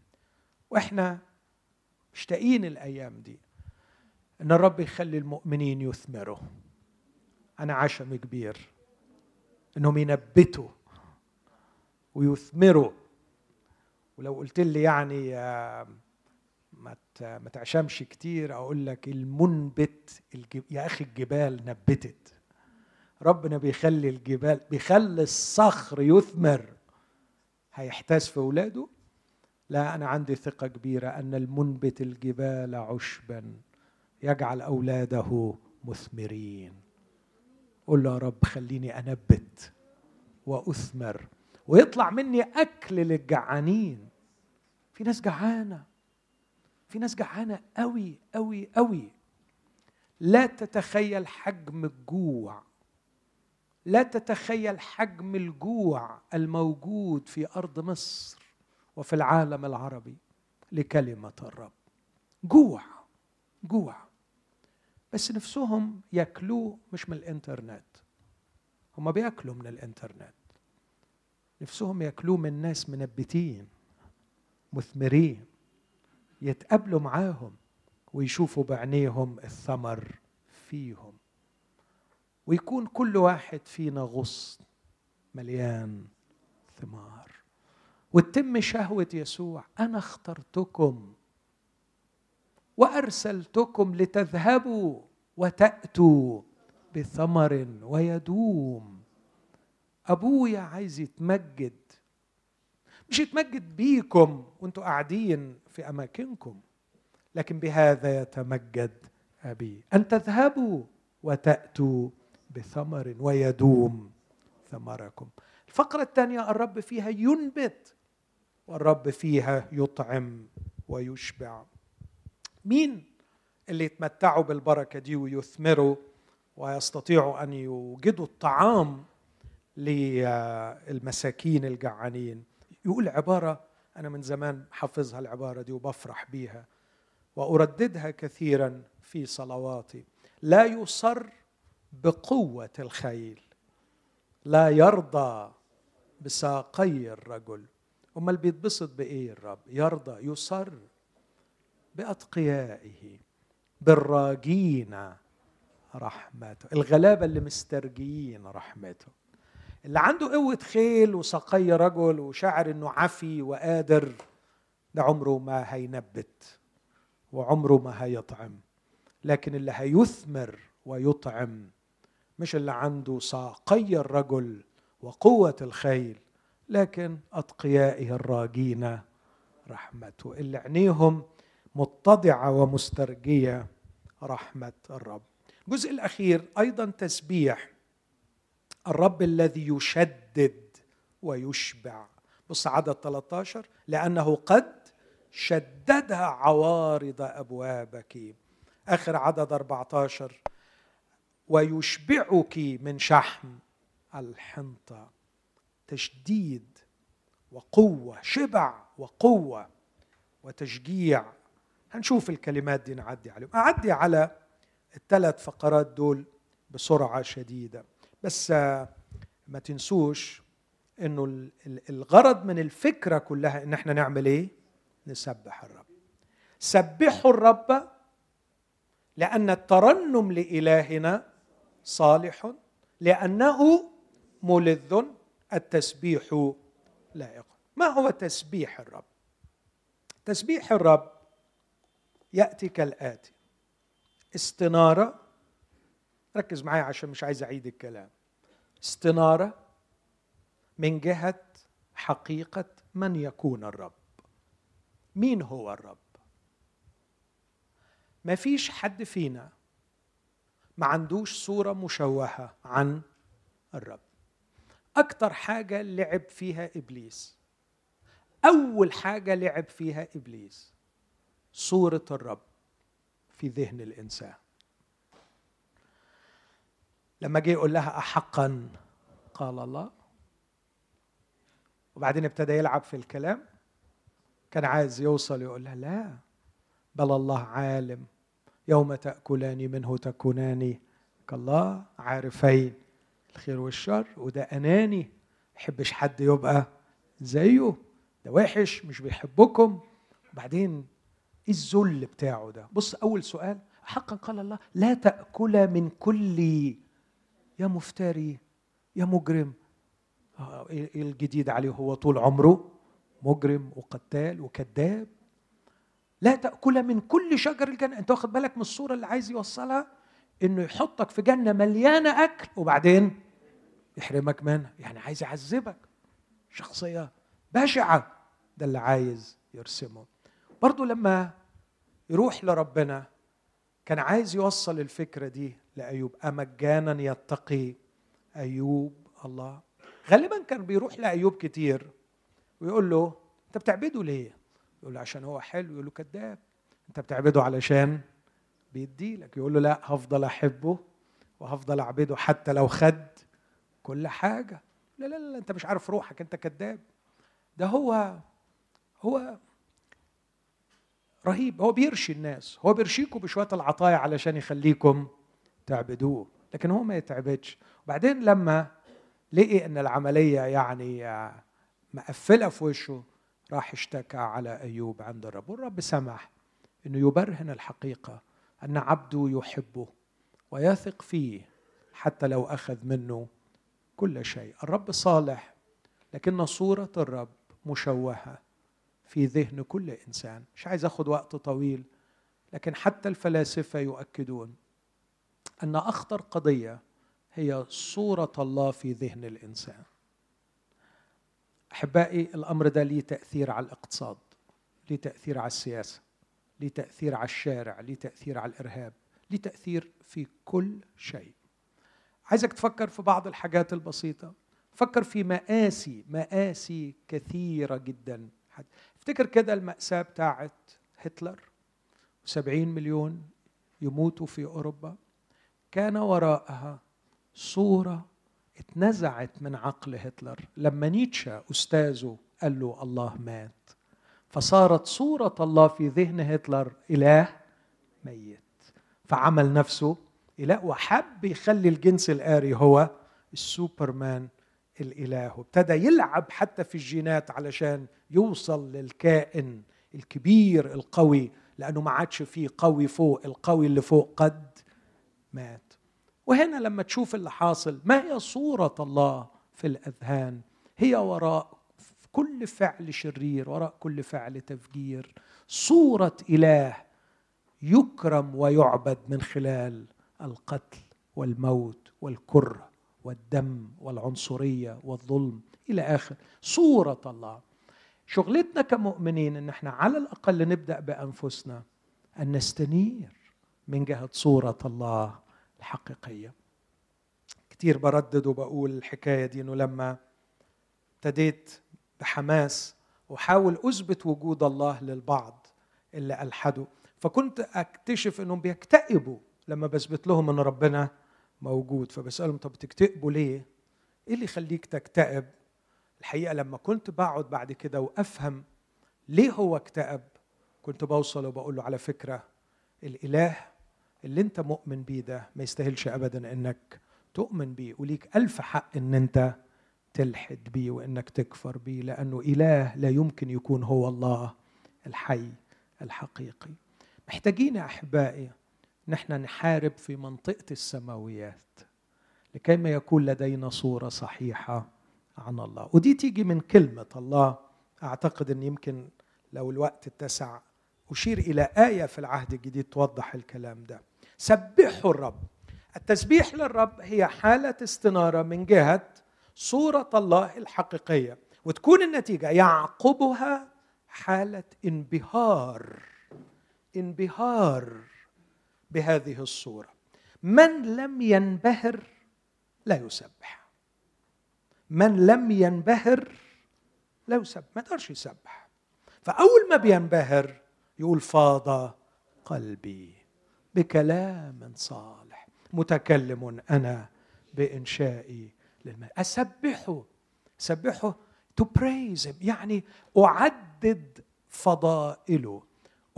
Speaker 1: وإحنا مشتاقين الأيام دي إن الرب يخلي المؤمنين يثمروا. أنا عشم كبير إنهم ينبتوا ويثمروا. ولو قلت لي يعني ما ما تعشمش كتير أقول لك المنبت يا أخي الجبال نبتت. ربنا بيخلي الجبال بيخلي الصخر يثمر. هيحتاس في أولاده؟ لا أنا عندي ثقة كبيرة أن المنبت الجبال عشبا يجعل أولاده مثمرين. قل له يا رب خليني أنبت وأثمر ويطلع مني أكل للجعانين. في ناس جعانة في ناس جعانة قوي قوي قوي لا تتخيل حجم الجوع لا تتخيل حجم الجوع الموجود في أرض مصر. وفي العالم العربي لكلمة الرب. جوع جوع. بس نفسهم ياكلوه مش من الإنترنت. هم بياكلوا من الإنترنت. نفسهم ياكلوه من ناس منبتين مثمرين يتقابلوا معاهم ويشوفوا بعينيهم الثمر فيهم. ويكون كل واحد فينا غصن مليان ثمار. وتتم شهوة يسوع. أنا اخترتكم وأرسلتكم لتذهبوا وتأتوا بثمر ويدوم. أبويا عايز يتمجد. مش يتمجد بيكم وانتوا قاعدين في أماكنكم لكن بهذا يتمجد أبي. أن تذهبوا وتأتوا بثمر ويدوم ثمركم. الفقرة الثانية الرب فيها ينبت والرب فيها يطعم ويشبع. مين اللي يتمتعوا بالبركة دي ويثمروا ويستطيعوا أن يوجدوا الطعام للمساكين الجعانين؟ يقول عبارة أنا من زمان حافظها العبارة دي وبفرح بيها وأرددها كثيرا في صلواتي. لا يصر بقوة الخيل لا يرضى بساقي الرجل. أمال بيتبسط بإيه الرب؟ يرضى يصر بأتقيائه بالراجين رحمته الغلابة اللي مسترجيين رحمته اللي عنده قوة خيل وساقي رجل وشعر إنه عفي وقادر ده عمره ما هينبت وعمره ما هيطعم لكن اللي هيثمر ويطعم مش اللي عنده ساقي الرجل وقوة الخيل. لكن أتقيائه الراجين رحمته اللي عينيهم متضعة ومسترجية رحمة الرب. الجزء الأخير أيضا تسبيح الرب الذي يشدد ويشبع. بص عدد 13 لأنه قد شددها عوارض أبوابك. آخر عدد 14 ويشبعك من شحم الحنطة. تشديد وقوة شبع وقوة وتشجيع. هنشوف الكلمات دي نعدي عليهم. أعدي على الثلاث فقرات دول بسرعة شديدة. بس ما تنسوش إنه الغرض من الفكرة كلها إن إحنا نعمل إيه؟ نسبح الرب. سبحوا الرب لأن الترنم لإلهنا صالح لأنه ملذ. التسبيح لائق ما هو تسبيح الرب؟ تسبيح الرب يأتي كالآتي استنارة ركز معايا عشان مش عايز أعيد الكلام. استنارة من جهة حقيقة من يكون الرب. مين هو الرب؟ ما فيش حد فينا ما عندوش صورة مشوهة عن الرب. أكتر حاجة لعب فيها إبليس. أول حاجة لعب فيها إبليس صورة الرب في ذهن الإنسان. لما جه يقول لها أحقا؟ قال الله. وبعدين ابتدى يلعب في الكلام. كان عايز يوصل يقول لها لا بل الله عالم. يوم تأكلان منه تكونان كالله عارفين. الخير والشر وده أناني. يحبش حد يبقى زيه. ده وحش مش بيحبكم. وبعدين إيه الذل بتاعه ده؟ بص أول سؤال حقا قال الله لا تأكل من كل يا مفتري يا مجرم. آه، إيه الجديد عليه؟ هو طول عمره مجرم وقتال وكذاب. لا تأكل من كل شجر الجنة. أنت واخد بالك من الصورة اللي عايز يوصلها؟ إنه يحطك في جنة مليانة أكل وبعدين يحرمك منها يعني عايز يعذبك. شخصية بشعة. ده اللي عايز يرسمه. برضو لما يروح لربنا كان عايز يوصل الفكرة دي لأيوب. أمجانا يتقي أيوب الله. غالبا كان بيروح لأيوب كتير ويقول له أنت بتعبده ليه؟ يقول له عشان هو حلو. يقول له كذاب. أنت بتعبده علشان بيديلك. يقول له لا هفضل أحبه وهفضل أعبده حتى لو خد كل حاجة. لا لا لا أنت مش عارف روحك أنت كذاب. ده هو هو رهيب. هو بيرشي الناس. هو بيرشيكم بشوية العطايا علشان يخليكم تعبدوه. لكن هو ما يتعبدش. وبعدين لما لقي إن العملية يعني مقفلة في وشه راح اشتكى على أيوب عند الرب. والرب سمح إنه يبرهن الحقيقة أن عبده يحبه ويثق فيه حتى لو أخذ منه كل شيء. الرب صالح لكن صورة الرب مشوهة في ذهن كل إنسان. مش عايز اخذ وقت طويل لكن حتى الفلاسفة يؤكدون أن أخطر قضية هي صورة الله في ذهن الإنسان. أحبائي الأمر ده ليه تأثير على الاقتصاد ليه تأثير على السياسة ليه تأثير على الشارع ليه تأثير على الإرهاب ليه تأثير في كل شيء. عايزك تفكر في بعض الحاجات البسيطة. فكر في مآسي مآسي كثيرة جدا. افتكر كده المأساة بتاعت هتلر. وسبعين مليون يموتوا في أوروبا. كان وراءها صورة اتنزعت من عقل هتلر. لما نيتشه أستاذه قال له الله مات. فصارت صورة الله في ذهن هتلر إله ميت. فعمل نفسه إله وحب يخلي الجنس الآري هو السوبرمان الإله. وابتدى يلعب حتى في الجينات علشان يوصل للكائن الكبير القوي لأنه ما عادش فيه قوي فوق القوي اللي فوق قد مات. وهنا لما تشوف اللي حاصل ما هي صورة الله في الأذهان؟ هي وراء كل فعل شرير وراء كل فعل تفجير. صورة إله يكرم ويعبد من خلال القتل والموت والكرة والدم والعنصرية والظلم إلى آخر. صورة الله. شغلتنا كمؤمنين إن إحنا على الأقل نبدأ بأنفسنا أن نستنير من جهة صورة الله الحقيقية. كتير بردد وبقول الحكاية دي إنه لما ابتديت بحماس وحاول أثبت وجود الله للبعض اللي الحدوا فكنت أكتشف إنهم بيكتئبوا لما بثبت لهم إن ربنا موجود فبسألهم طب تكتئبوا ليه؟ إيه اللي يخليك تكتئب؟ الحقيقة لما كنت بقعد بعد كده وأفهم ليه هو اكتئب كنت بوصل وبقول له على فكرة الإله اللي أنت مؤمن بيه ده ما يستاهلش أبدا إنك تؤمن بيه وليك ألف حق إن أنت تلحد بيه وإنك تكفر بيه لأنه إله لا يمكن يكون هو الله الحي الحقيقي محتاجين يا أحبائي نحن نحارب في منطقة السماويات لكي ما يكون لدينا صورة صحيحة عن الله. ودي تيجي من كلمة الله. أعتقد أن يمكن لو الوقت اتسع أشير إلى آية في العهد الجديد توضح الكلام ده. سبحوا الرب. التسبيح للرب هي حالة استنارة من جهة صورة الله الحقيقية. وتكون النتيجة يعقبها حالة انبهار. انبهار. بهذه الصورة. من لم ينبهر لا يسبح. من لم ينبهر لا يسبح. ما يقدرش يسبح. فأول ما بينبهر يقول فاض قلبي بكلام صالح. متكلم أنا بإنشائي للماء. أسبحه. سبحه to يعني أعدد فضائله.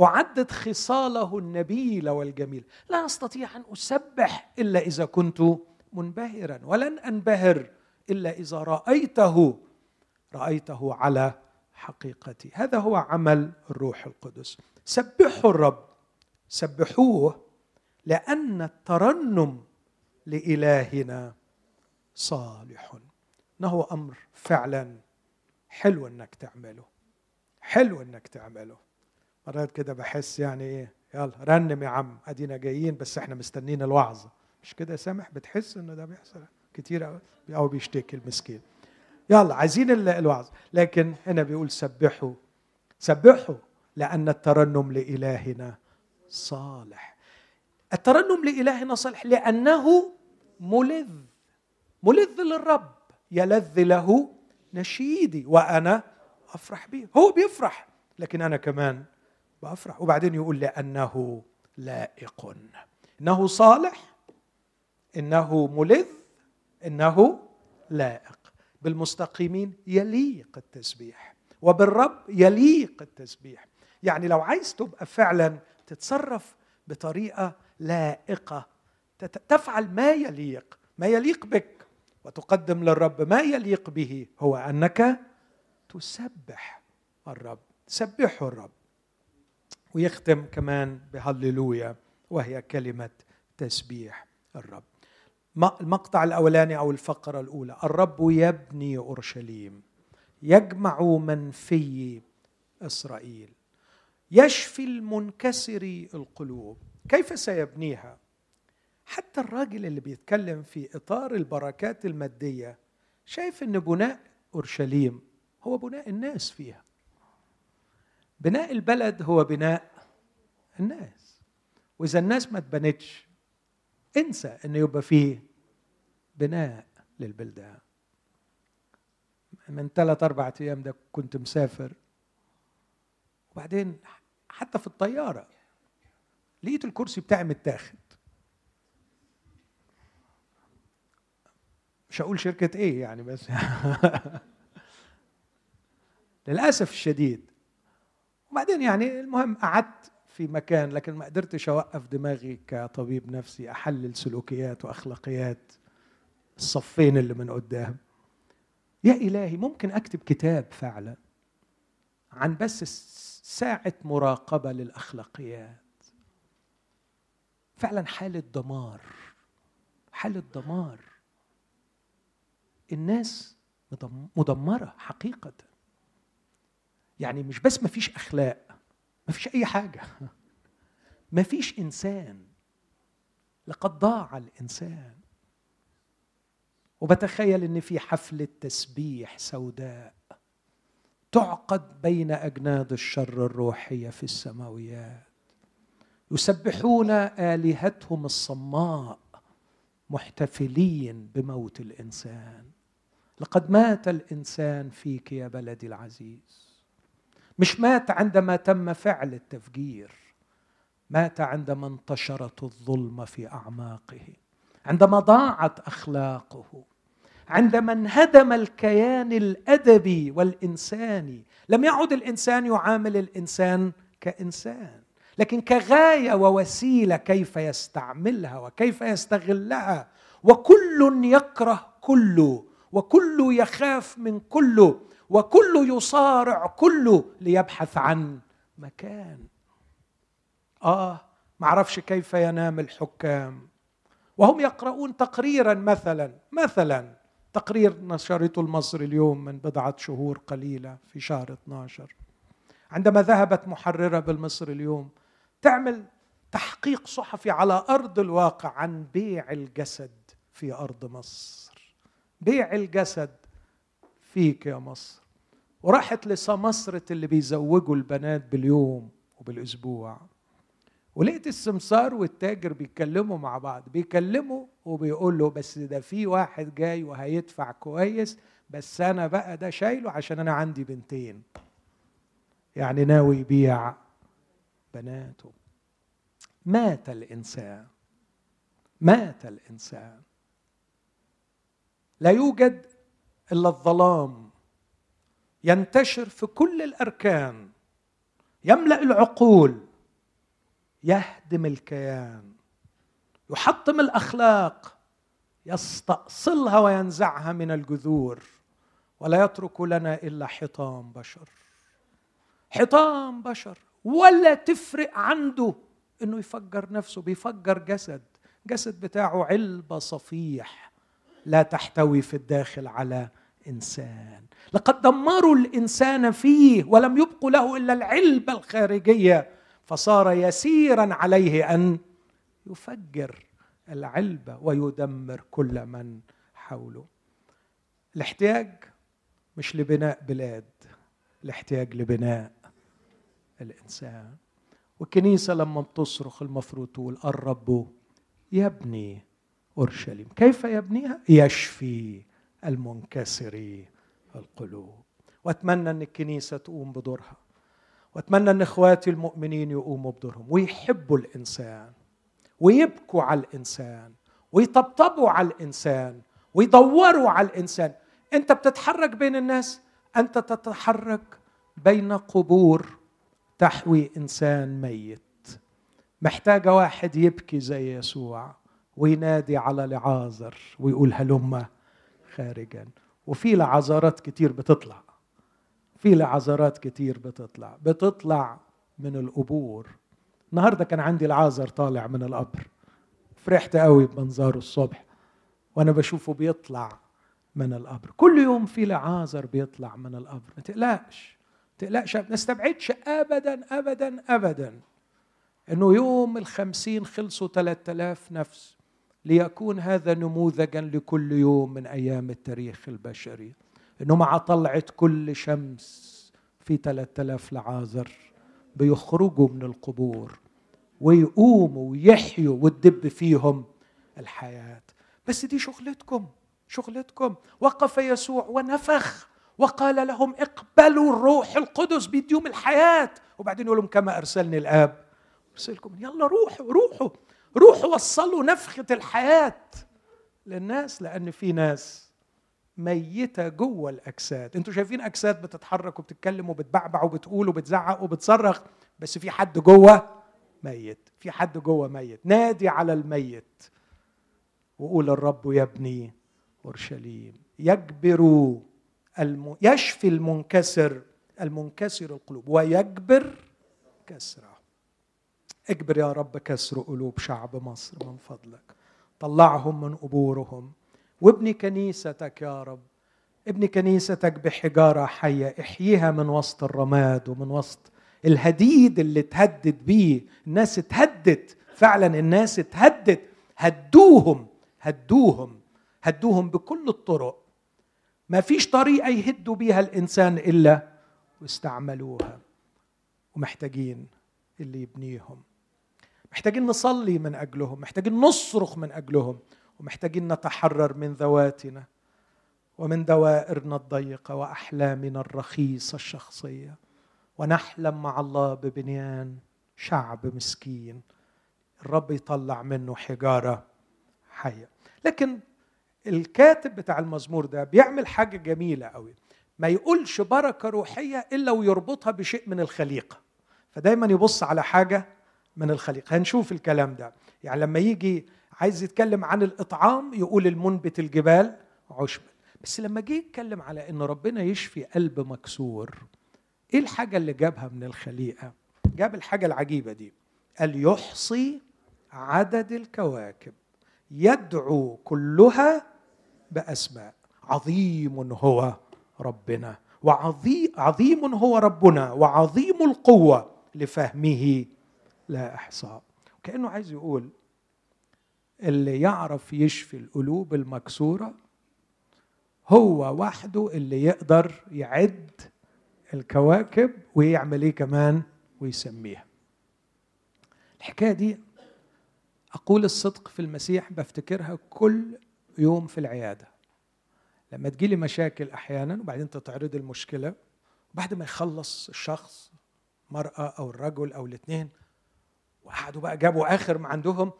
Speaker 1: أعدد خصاله النبيلة والجميلة لا أستطيع أن أسبح إلا إذا كنت منبهرا ولن أنبهر إلا إذا رأيته رأيته على حقيقته هذا هو عمل الروح القدس. سبحوا الرب سبحوه لأن الترنم لإلهنا صالح. إنه أمر فعلا حلو إنك تعمله حلو إنك تعمله. مرات كده بحس يعني إيه يلا رنم يا عم أدينا جايين بس إحنا مستنين الوعظه مش كده سامح؟ بتحس إنه ده بيحصل كتير أو بيشتكي المسكين. يلا عايزين الوعظ. لكن هنا بيقول سبحوا. سبحوا لأن الترنم لإلهنا صالح. الترنم لإلهنا صالح لأنه ملذ. ملذ للرب. يلذ له نشيدي وأنا أفرح به. هو بيفرح لكن أنا كمان بافرح وبعدين يقول لأنه لائق. إنه صالح إنه ملذ إنه لائق. بالمستقيمين يليق التسبيح وبالرب يليق التسبيح. يعني لو عايز تبقى فعلا تتصرف بطريقة لائقة تفعل ما يليق ما يليق بك وتقدم للرب ما يليق به هو أنك تسبح الرب. سبحه الرب. ويختم كمان بهللويا وهي كلمة تسبيح الرب. المقطع الأولاني أو الفقرة الأولى الرب يبني أورشليم يجمع من في إسرائيل يشفي المنكسر القلوب. كيف سيبنيها؟ حتى الراجل اللي بيتكلم في إطار البركات المادية شايف إن بناء أورشليم هو بناء الناس فيها. بناء البلد هو بناء الناس. وإذا الناس ما اتبنتش انسى إنه يبقى فيه بناء للبلدان. من ثلاث أربعة أيام ده كنت مسافر. وبعدين حتى في الطيارة لقيت الكرسي بتاعي متاخد. مش هقول شركة إيه يعني بس. للأسف الشديد وبعدين يعني المهم قعدت في مكان لكن ما قدرتش أوقف دماغي كطبيب نفسي أحلل سلوكيات وأخلاقيات الصفين اللي من قدام. يا إلهي ممكن أكتب كتاب فعلا عن بس ساعة مراقبة للأخلاقيات. فعلا حالة دمار حالة دمار. الناس مدمرة حقيقة. يعني مش بس ما فيش أخلاق ما فيش أي حاجة. ما فيش إنسان. لقد ضاع الإنسان. وبتخيل إن في حفله تسبيح سوداء تعقد بين أجناد الشر الروحية في السماويات. يسبحون آلهتهم الصماء محتفلين بموت الإنسان. لقد مات الإنسان فيك يا بلدي العزيز. مش مات عندما تم فعل التفجير مات عندما انتشرت الظلمه في أعماقه عندما ضاعت أخلاقه عندما انهدم الكيان الأدبي والإنساني. لم يعد الإنسان يعامل الإنسان كإنسان لكن كغاية ووسيلة كيف يستعملها وكيف يستغلها وكل يكره كله وكل يخاف من كله. وكل يصارع كله ليبحث عن مكان. آه معرفش كيف ينام الحكام. وهم يقرؤون تقريرا مثلا مثلا تقرير نشرته المصري اليوم من بضعة شهور قليلة في شهر 12 عندما ذهبت محررة بالمصر اليوم تعمل تحقيق صحفي على أرض الواقع عن بيع الجسد في أرض مصر. بيع الجسد فيك يا مصر. وراحت لسمسرة اللي بيزوجوا البنات باليوم وبالأسبوع. ولقيت السمسار والتاجر بيتكلموا مع بعض بيكلموا وبيقول له بس ده في واحد جاي وهيدفع كويس بس أنا بقى ده شايله عشان أنا عندي بنتين. يعني ناوي يبيع بناته. مات الإنسان. مات الإنسان. لا يوجد إلا الظلام. ينتشر في كل الأركان. يملأ العقول. يهدم الكيان. يحطم الأخلاق. يستأصلها وينزعها من الجذور. ولا يترك لنا إلا حطام بشر. حطام بشر. ولا تفرق عنده. إنه يفجر نفسه. بيفجر جسد. جسد بتاعه علبة صفيح. لا تحتوي في الداخل على انسان لقد دمروا الإنسان فيه ولم يبقوا له إلا العلبه الخارجية. فصار يسيرا عليه أن يفجر العلبه ويدمر كل من حوله. الاحتياج مش لبناء بلاد الاحتياج لبناء الإنسان. والكنيسة لما بتصرخ المفروض تقول الرب يبني أورشليم كيف يبنيها؟ يشفي. المنكسر القلوب. واتمنى أن الكنيسة تقوم بدورها. واتمنى أن إخواتي المؤمنين يقوموا بدورهم. ويحبوا الإنسان. ويبكوا على الإنسان. ويطبطبوا على الإنسان. ويدوروا على الإنسان. أنت بتتحرك بين الناس؟ أنت تتحرك بين قبور تحوي إنسان ميت. محتاجة واحد يبكي زي يسوع وينادي على لعازر ويقول هلم خارجا. وفي لعذارات كتير بتطلع. في لعذارات كتير بتطلع. بتطلع من القبور. النهارده كان عندي العازر طالع من القبر. فرحت قوي بمنظره الصبح. وأنا بشوفه بيطلع من القبر. كل يوم في لعازر بيطلع من القبر. ما تقلقش. ما تقلقش. ما نستبعدش ابدا ابدا ابدا. إنه يوم الخمسين خلصوا 3000 نفس. ليكون هذا نموذجا لكل يوم من أيام التاريخ البشري. إنه مع طلعة كل شمس في 3000 لعازر بيخرجوا من القبور ويقوموا ويحيوا وتدب فيهم الحياة. بس دي شغلتكم شغلتكم. وقف يسوع ونفخ وقال لهم اقبلوا الروح القدس بيديهم الحياة. وبعدين يقول لهم كما أرسلني الآب. أرسلكم. يلا روحوا روحوا. روحوا وصلوا نفخة الحياة للناس لأن في ناس ميتة جوه الأجساد. أنتوا شايفين أجساد بتتحرك وبتتكلم وبتبعبع وبتقول وبتزعق وبتصرخ بس في حد جوه ميت. في حد جوه ميت. نادي على الميت. وقول الرب يبني أورشليم يجبر الم... يشفي المنكسر المنكسر القلوب ويجبر كسرة. اجبر يا رب كسر قلوب شعب مصر من فضلك. طلعهم من قبورهم. وابني كنيستك يا رب ابني كنيستك بحجارة حية احييها من وسط الرماد ومن وسط الهديد اللي تهدد بيه. الناس اتهدت فعلا الناس اتهدت. هدوهم هدوهم هدوهم بكل الطرق. ما فيش طريقة يهدوا بيها الإنسان إلا واستعملوها ومحتاجين اللي يبنيهم. محتاجين نصلي من أجلهم محتاجين نصرخ من أجلهم ومحتاجين نتحرر من ذواتنا ومن دوائرنا الضيقة وأحلامنا الرخيصة الشخصية. ونحلم مع الله ببنيان شعب مسكين. الرب يطلع منه حجارة حية. لكن الكاتب بتاع المزمور ده بيعمل حاجة جميلة قوي. ما يقولش بركة روحية إلا ويربطها بشيء من الخليقة. فدايما يبص على حاجة من الخليقة هنشوف الكلام ده. يعني لما يجي عايز يتكلم عن الإطعام يقول المنبت الجبال عشبا بس لما جه يتكلم على إن ربنا يشفي قلب مكسور إيه الحاجة اللي جابها من الخليقة؟ جاب الحاجة العجيبة دي. قال يحصي عدد الكواكب يدعو كلها بأسماء. عظيم هو ربنا وعظيم عظيم هو ربنا وعظيم القوة لفهمه لا إحصاء. كانه عايز يقول اللي يعرف يشفي القلوب المكسورة هو وحده اللي يقدر يعد الكواكب ويعمل إيه كمان؟ ويسميها. الحكاية دي أقول الصدق في المسيح بفتكرها كل يوم في العيادة. لما تجيلي مشاكل أحيانا وبعدين تتعرض المشكلة وبعد ما يخلص الشخص مرأة أو الرجل أو الاثنين وقعدوا بقى جابوا آخر ما عندهم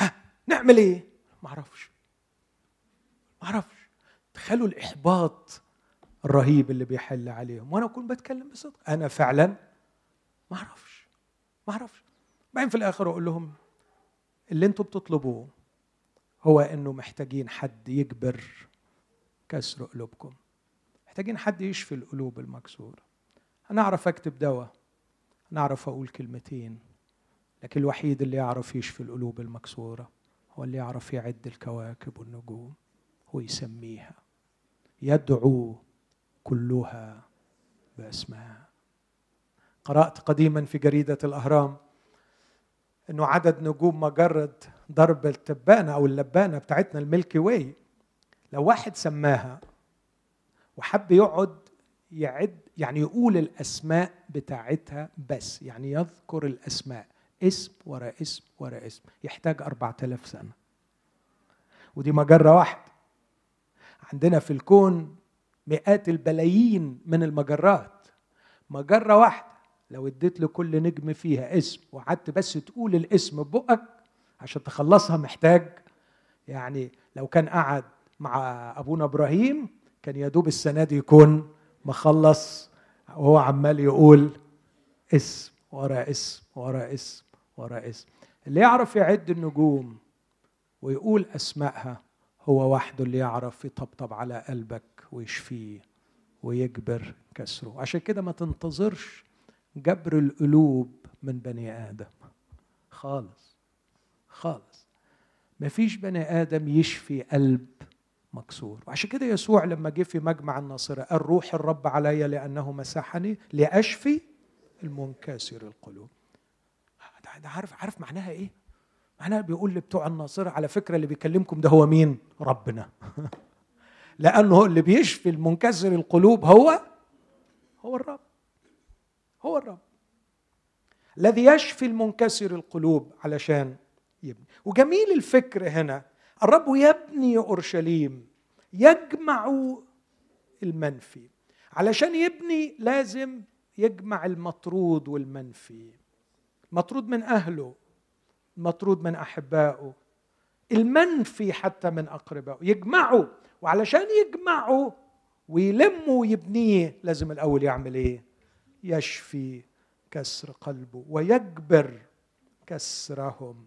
Speaker 1: ها نعمل إيه؟ ما أعرفش. ما أعرفش. تخيلوا الإحباط الرهيب اللي بيحل عليهم وأنا أكون بتكلم بصدق. أنا فعلا ما أعرفش. ما أعرفش. بعدين في الآخر أقول لهم اللي أنتم بتطلبوه هو إنه محتاجين حد يجبر كسر قلوبكم. محتاجين حد يشفي القلوب المكسورة. أنا أعرف أكتب دواء. أنا أعرف أقول كلمتين. لكن الوحيد اللي يعرف يشفي القلوب المكسورة هو اللي يعرف يعد الكواكب والنجوم ويسميها يدعو كلها بأسماء. قرأت قديما في جريدة الأهرام إنه عدد نجوم مجره درب التبانة أو اللبانة بتاعتنا الميلكي واي. لو واحد سماها وحب يقعد يعد يعني يقول الأسماء بتاعتها بس يعني يذكر الأسماء. اسم ورا اسم ورا اسم. يحتاج أربعة آلاف سنة. ودي مجرة واحدة. عندنا في الكون مئات البلايين من المجرات. مجرة واحدة. لو اديت لكل نجم فيها اسم وقعدت بس تقول الاسم ببقك عشان تخلصها محتاج يعني لو كان قعد مع أبونا إبراهيم كان يدوب السنة دي يكون مخلص. وهو عمال يقول اسم ورا اسم ورا اسم. ورا اسم. اللي يعرف يعد النجوم ويقول أسمائها هو وحده اللي يعرف يطبطب على قلبك ويشفيه ويجبر كسره. عشان كده ما تنتظرش جبر القلوب من بني آدم. خالص. خالص. مفيش بني آدم يشفي قلب مكسور. وعشان كده يسوع لما جه في مجمع الناصرة قال روح الرب علي لأنه مسحني لأشفي المنكسر القلوب. ده عارف عارف معناها إيه؟ معناها بيقول لبتوع الناصرة على فكرة اللي بيكلمكم ده هو مين؟ ربنا. لأنه اللي بيشفي المنكسر القلوب هو هو الرب. هو الرب. الذي يشفي المنكسر القلوب علشان يبني. وجميل الفكر هنا. الرب يبني أورشليم يجمع المنفي. علشان يبني لازم يجمع المطرود والمنفي. مطرود من أهله مطرود من أحبائه المنفي حتى من أقربائه. يجمعه وعلشان يجمعه ويلمه ويبنيه لازم الأول يعمل إيه؟ يشفي كسر قلبه ويجبر كسرهم.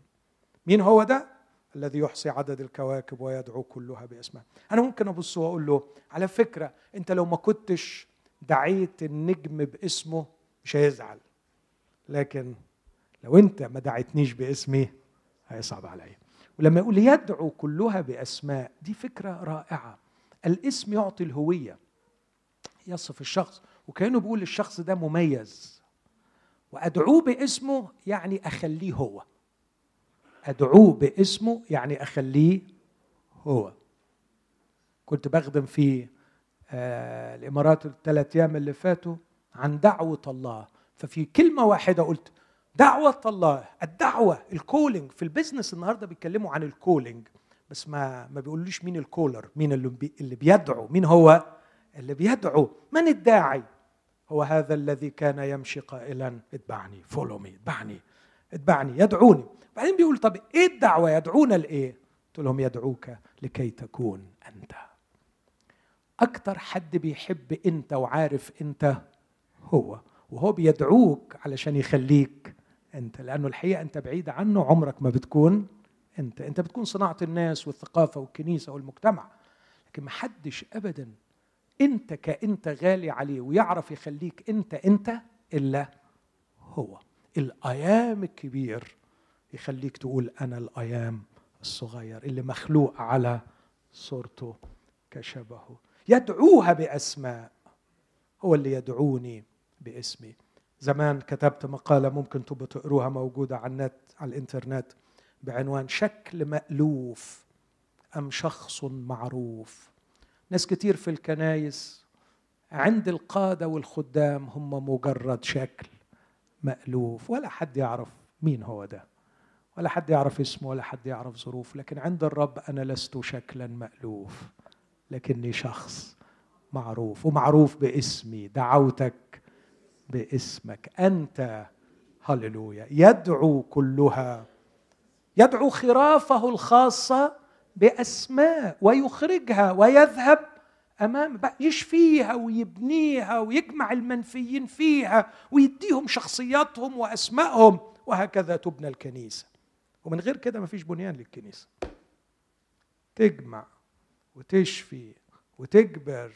Speaker 1: مين هو ده؟ الذي يحصي عدد الكواكب ويدعو كلها باسمه. أنا ممكن أبص وأقول له على فكرة أنت لو ما كنتش دعيت النجم باسمه مش هيزعل. لكن لو انت ما دعيتنيش باسمي هيصعب عليا. ولما يقول يدعو كلها بأسماء دي فكرة رائعة. الاسم يعطي الهوية. يصف الشخص وكأنه بيقول الشخص ده مميز. وأدعوه باسمه يعني أخليه هو. أدعوه باسمه يعني أخليه هو. كنت بخدم في آه الإمارات الثلاث أيام اللي فاتوا عن دعوة الله. ففي كلمة واحدة قلت دعوة الله الدعوة ال calling في ال business النهارده بيتكلموا عن ال calling بس ما ما بيقولوش مين ال caller مين اللي اللي بيدعو مين هو اللي بيدعو من الداعي؟ هو هذا الذي كان يمشي قائلا اتبعني فولو مي اتبعني اتبعني يدعوني. بعدين بيقول طب إيه الدعوة؟ يدعونا لإيه؟ قلت لهم يدعوك لكي تكون أنت. أكتر حد بيحب أنت وعارف أنت هو وهو بيدعوك علشان يخليك أنت لأنه الحقيقة أنت بعيد عنه عمرك ما بتكون أنت. أنت بتكون صناعة الناس والثقافة والكنيسة والمجتمع لكن ما حدش ابدا أنت كأنت غالي عليه ويعرف يخليك أنت أنت إلا هو. الأيام الكبير يخليك تقول أنا الأيام الصغير اللي مخلوق على صورته كشبهه. يدعوها بأسماء هو اللي يدعوني باسمي. زمان كتبت مقالة ممكن تبقوا تقروها موجودة على النت على الإنترنت بعنوان شكل مألوف أم شخص معروف. ناس كتير في الكنايس عند القادة والخدام هم مجرد شكل مألوف ولا حد يعرف مين هو ده ولا حد يعرف اسمه ولا حد يعرف ظروفه لكن عند الرب أنا لست شكلا مألوف لكني شخص معروف ومعروف باسمي دعوتك باسمك. أنت هللويا يدعو كلها. يدعو خرافه الخاصة بأسماء ويخرجها ويذهب أمام يشفيها ويبنيها ويجمع المنفيين فيها ويديهم شخصياتهم وأسمائهم وهكذا تبنى الكنيسة. ومن غير كده ما فيش بنيان للكنيسة. تجمع وتشفي وتجبر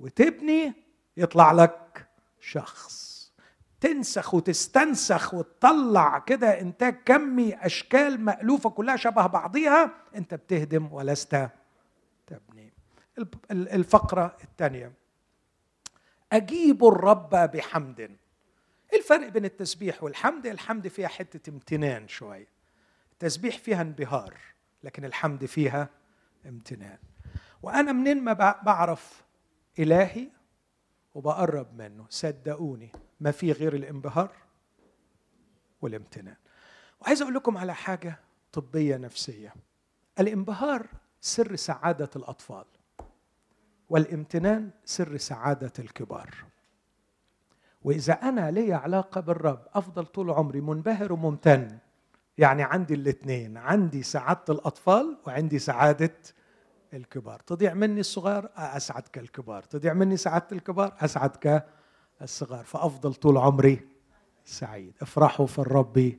Speaker 1: وتبني يطلع لك شخص. تنسخ وتستنسخ وتطلع كده انتاج كمي أشكال مألوفة كلها شبه بعضيها انت بتهدم ولست تبني. الفقرة الثانية. أجيب الرب بحمد. إيه الفرق بين التسبيح والحمد؟ الحمد فيها حتة امتنان شوية. التسبيح فيها انبهار لكن الحمد فيها امتنان. وأنا منين ما بعرف إلهي؟ وبقرب منه. صدقوني ما في غير الانبهار والامتنان. وعايز أقول لكم على حاجة طبية نفسية. الانبهار سر سعادة الأطفال والامتنان سر سعادة الكبار. وإذا أنا لي علاقة بالرب أفضل طول عمري منبهر وممتن. يعني عندي الاثنين عندي سعادة الأطفال وعندي سعادة الكبار. تضيع مني الصغار اسعد كالكبار تضيع مني سعادة الكبار اسعد كالصغار فأفضل طول عمري سعيد. افرحوا في الرب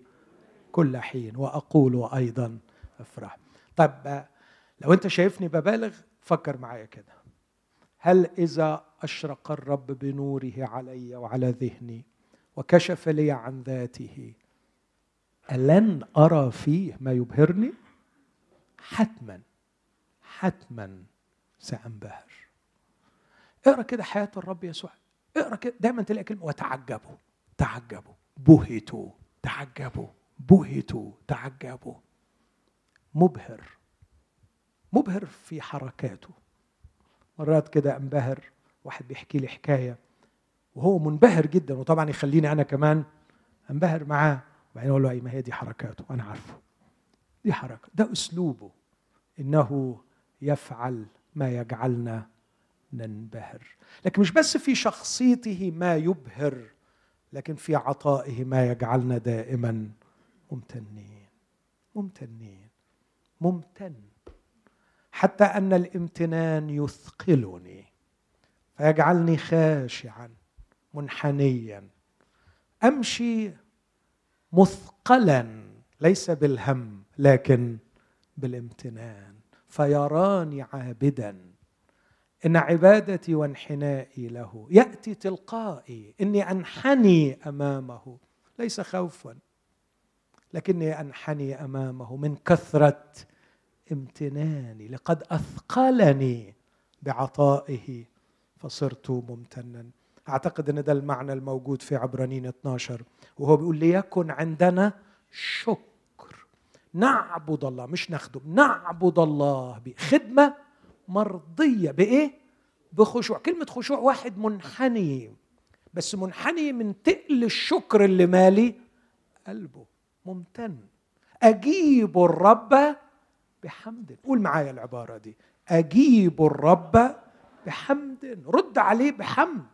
Speaker 1: كل حين وأقول أيضا أفرح. طب لو أنت شايفني ببالغ فكر معايا كده. هل إذا أشرق الرب بنوره علي وعلى ذهني وكشف لي عن ذاته ألن أرى فيه ما يبهرني؟ حتما. حتما سأنبهر اقرأ كده حياة الرب يسوع. اقرأ كده. دايما تلاقي كلمة وتعجبوا. تعجبوا. بهتوا. تعجبوا. بهتوا. تعجبوا. مبهر. مبهر في حركاته. مرات كده انبهر. واحد بيحكي لي حكاية. وهو منبهر جدا. وطبعا يخليني أنا كمان انبهر معاه. وبعدين أقول له أي ما هي دي حركاته. أنا عارفه. دي حركة. ده أسلوبه. إنه يفعل ما يجعلنا ننبهر. لكن مش بس في شخصيته ما يبهر لكن في عطائه ما يجعلنا دائما ممتنين. ممتنين. ممتن. حتى أن الامتنان يثقلني فيجعلني خاشعا منحنيا. أمشي مثقلا ليس بالهم لكن بالامتنان. فيراني عابدا إن عبادتي وانحنائي له. يأتي تلقائي إني أنحني أمامه. ليس خوفا لكني أنحني أمامه من كثرة امتناني. لقد أثقلني بعطائه فصرت ممتنا. أعتقد إن ده المعنى الموجود في عبرانين 12 وهو بيقول ليكن عندنا شك نعبد الله مش نخدم نعبد الله بخدمة مرضية بإيه؟ بخشوع. كلمة خشوع واحد منحني بس منحني من تقل الشكر اللي مالي قلبه. ممتن. أجيب الرب بحمد. قول معايا العبارة دي. أجيب الرب بحمد. رد عليه بحمد.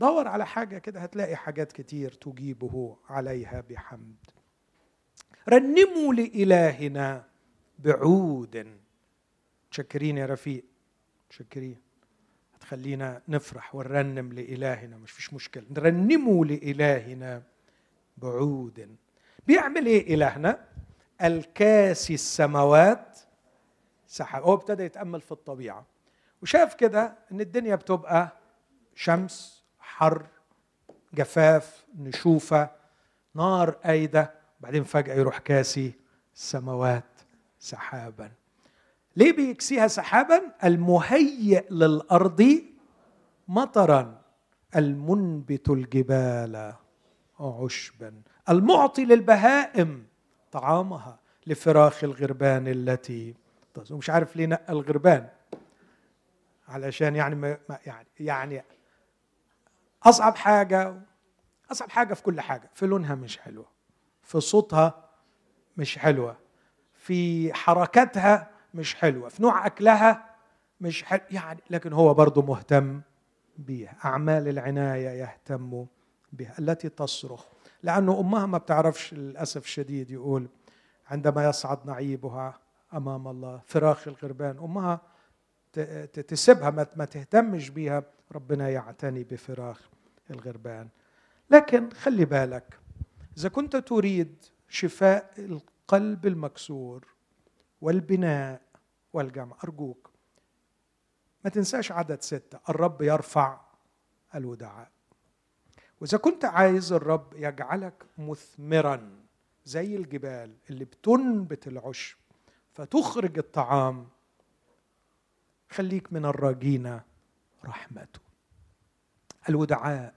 Speaker 1: دور على حاجة كده هتلاقي حاجات كتير تجيبه عليها بحمد. رنموا لإلهنا بعود تشكرين يا رفيق. تشكرين هتخلينا نفرح ونرنم لإلهنا مش فيش مشكلة. نرنموا لإلهنا بعود بيعمل إيه إلهنا؟ الكاسي السماوات. سحاب هو ابتدى يتأمل في الطبيعة. وشاف كده إن الدنيا بتبقى شمس حر جفاف نشوفة نار أيدة. بعدين فجأة يروح كاسي السماوات سحابا. ليه بيكسيها سحابا؟ المهيئ للأرض مطرا المنبت الجبال عشبا. المعطي للبهائم طعامها لفراخ الغربان التي مش عارف ليه نقى الغربان علشان يعني ما يعني يعني أصعب حاجة أصعب حاجة في كل حاجة. في لونها مش حلوة. في صوتها مش حلوة. في حركاتها مش حلوة. في نوع أكلها مش حلو. يعني لكن هو برضه مهتم بيها. أعمال العناية يهتم بها التي تصرخ. لأنه أمها ما بتعرفش للأسف الشديد يقول عندما يصعد نعيبها أمام الله فراخ الغربان أمها تسيبها ما تهتمش بيها ربنا يعتني بفراخ الغربان. لكن خلي بالك إذا كنت تريد شفاء القلب المكسور والبناء والجمع أرجوك ما تنساش عدد ستة الرب يرفع الودعاء وإذا كنت عايز الرب يجعلك مثمرا زي الجبال اللي بتنبت العشب فتخرج الطعام خليك من الراجين رحمته. الودعاء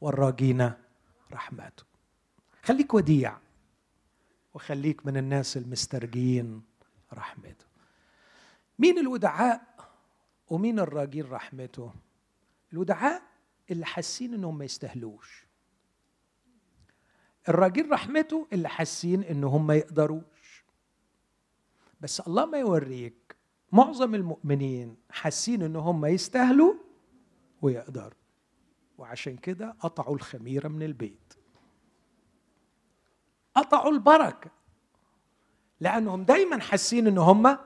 Speaker 1: والراجين رحمته. خليك وديع وخليك من الناس المسترجين رحمته. مين الودعاء ومين الراجين رحمته؟ الودعاء اللي حاسين إنهم ما يستاهلوش. الراجين رحمته اللي حاسين إنهم ما يقدروش. بس الله ما يوريك معظم المؤمنين حاسين ان هم يستاهلوا ويقدروا. وعشان كده قطعوا الخميرة من البيت. قطعوا البركة. لأنهم دايما حاسين إن هم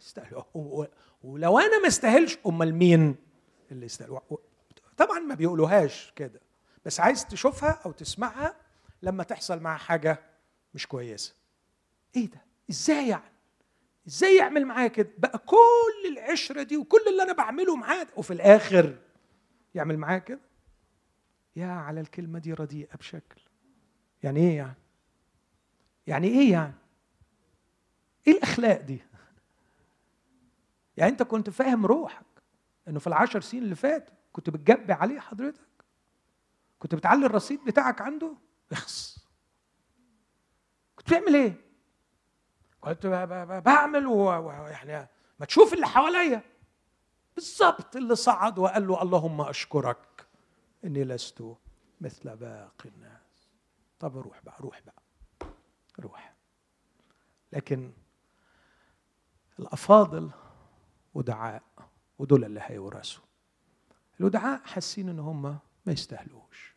Speaker 1: يستاهلوا. ولو أنا ما استاهلش أمال مين اللي يستاهل؟ طبعا ما بيقولوهاش كده. بس عايز تشوفها أو تسمعها لما تحصل معاه حاجة مش كويسة. إيه ده؟ إزاي يعني؟ إزاي يعمل معايا كده؟ بقى كل العشرة دي وكل اللي أنا بعمله معاه وفي الآخر يعمل معايا كده؟ يا على الكلمة دي رديئة بشكل. يعني إيه يعني؟ يعني إيه يعني؟ إيه الأخلاق دي؟ يعني أنت كنت فاهم روحك إنه في العشر سنين اللي فاتوا كنت بتجبي عليه حضرتك؟ كنت بتعلي الرصيد بتاعك عنده؟ اخص كنت بتعمل إيه؟ كنت بعمل ويعني ما تشوف اللي حواليا. بالظبط اللي صعد وقال له اللهم أشكرك إني لست مثل باقي الناس. طب روح بقى روح بقى. روح. لكن الأفاضل ودعاء ودول اللي هيورثوا. الودعاء حاسين إن هم ما يستاهلوش.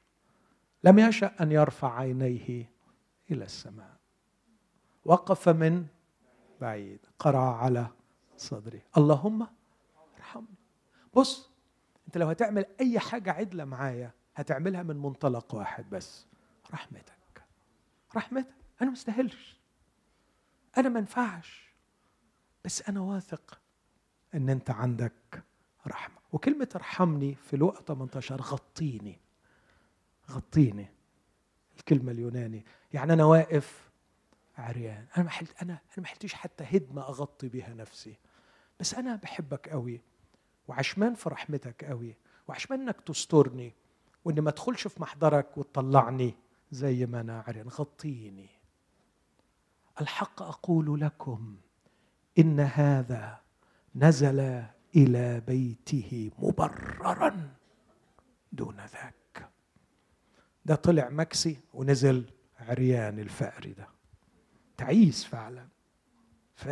Speaker 1: لم يشأ أن يرفع عينيه إلى السماء. وقف من بعيد قرع على صدري. اللهم ارحمني. بص أنت لو هتعمل أي حاجة عدلة معايا هتعملها من منطلق واحد بس رحمتك. رحمتك. أنا ما استاهلش. أنا ما ينفعش. بس أنا واثق إن أنت عندك رحمة. وكلمة ارحمني في لوقا 18 غطيني. غطيني الكلمة اليوناني. يعني أنا واقف عريان. أنا ما حلت أنا أنا ما حلتش حتى هدمة أغطي بها نفسي. بس أنا بحبك قوي وعشمان في رحمتك قوي وعشمان إنك تسترني. واني ما ادخلش في محضرك وتطلعني زي ما أنا عريان. غطيني. الحق أقول لكم إن هذا نزل إلى بيته مبررا دون ذاك. ده طلع مكسي ونزل عريان الفأر ده تعيس فعلا. ف...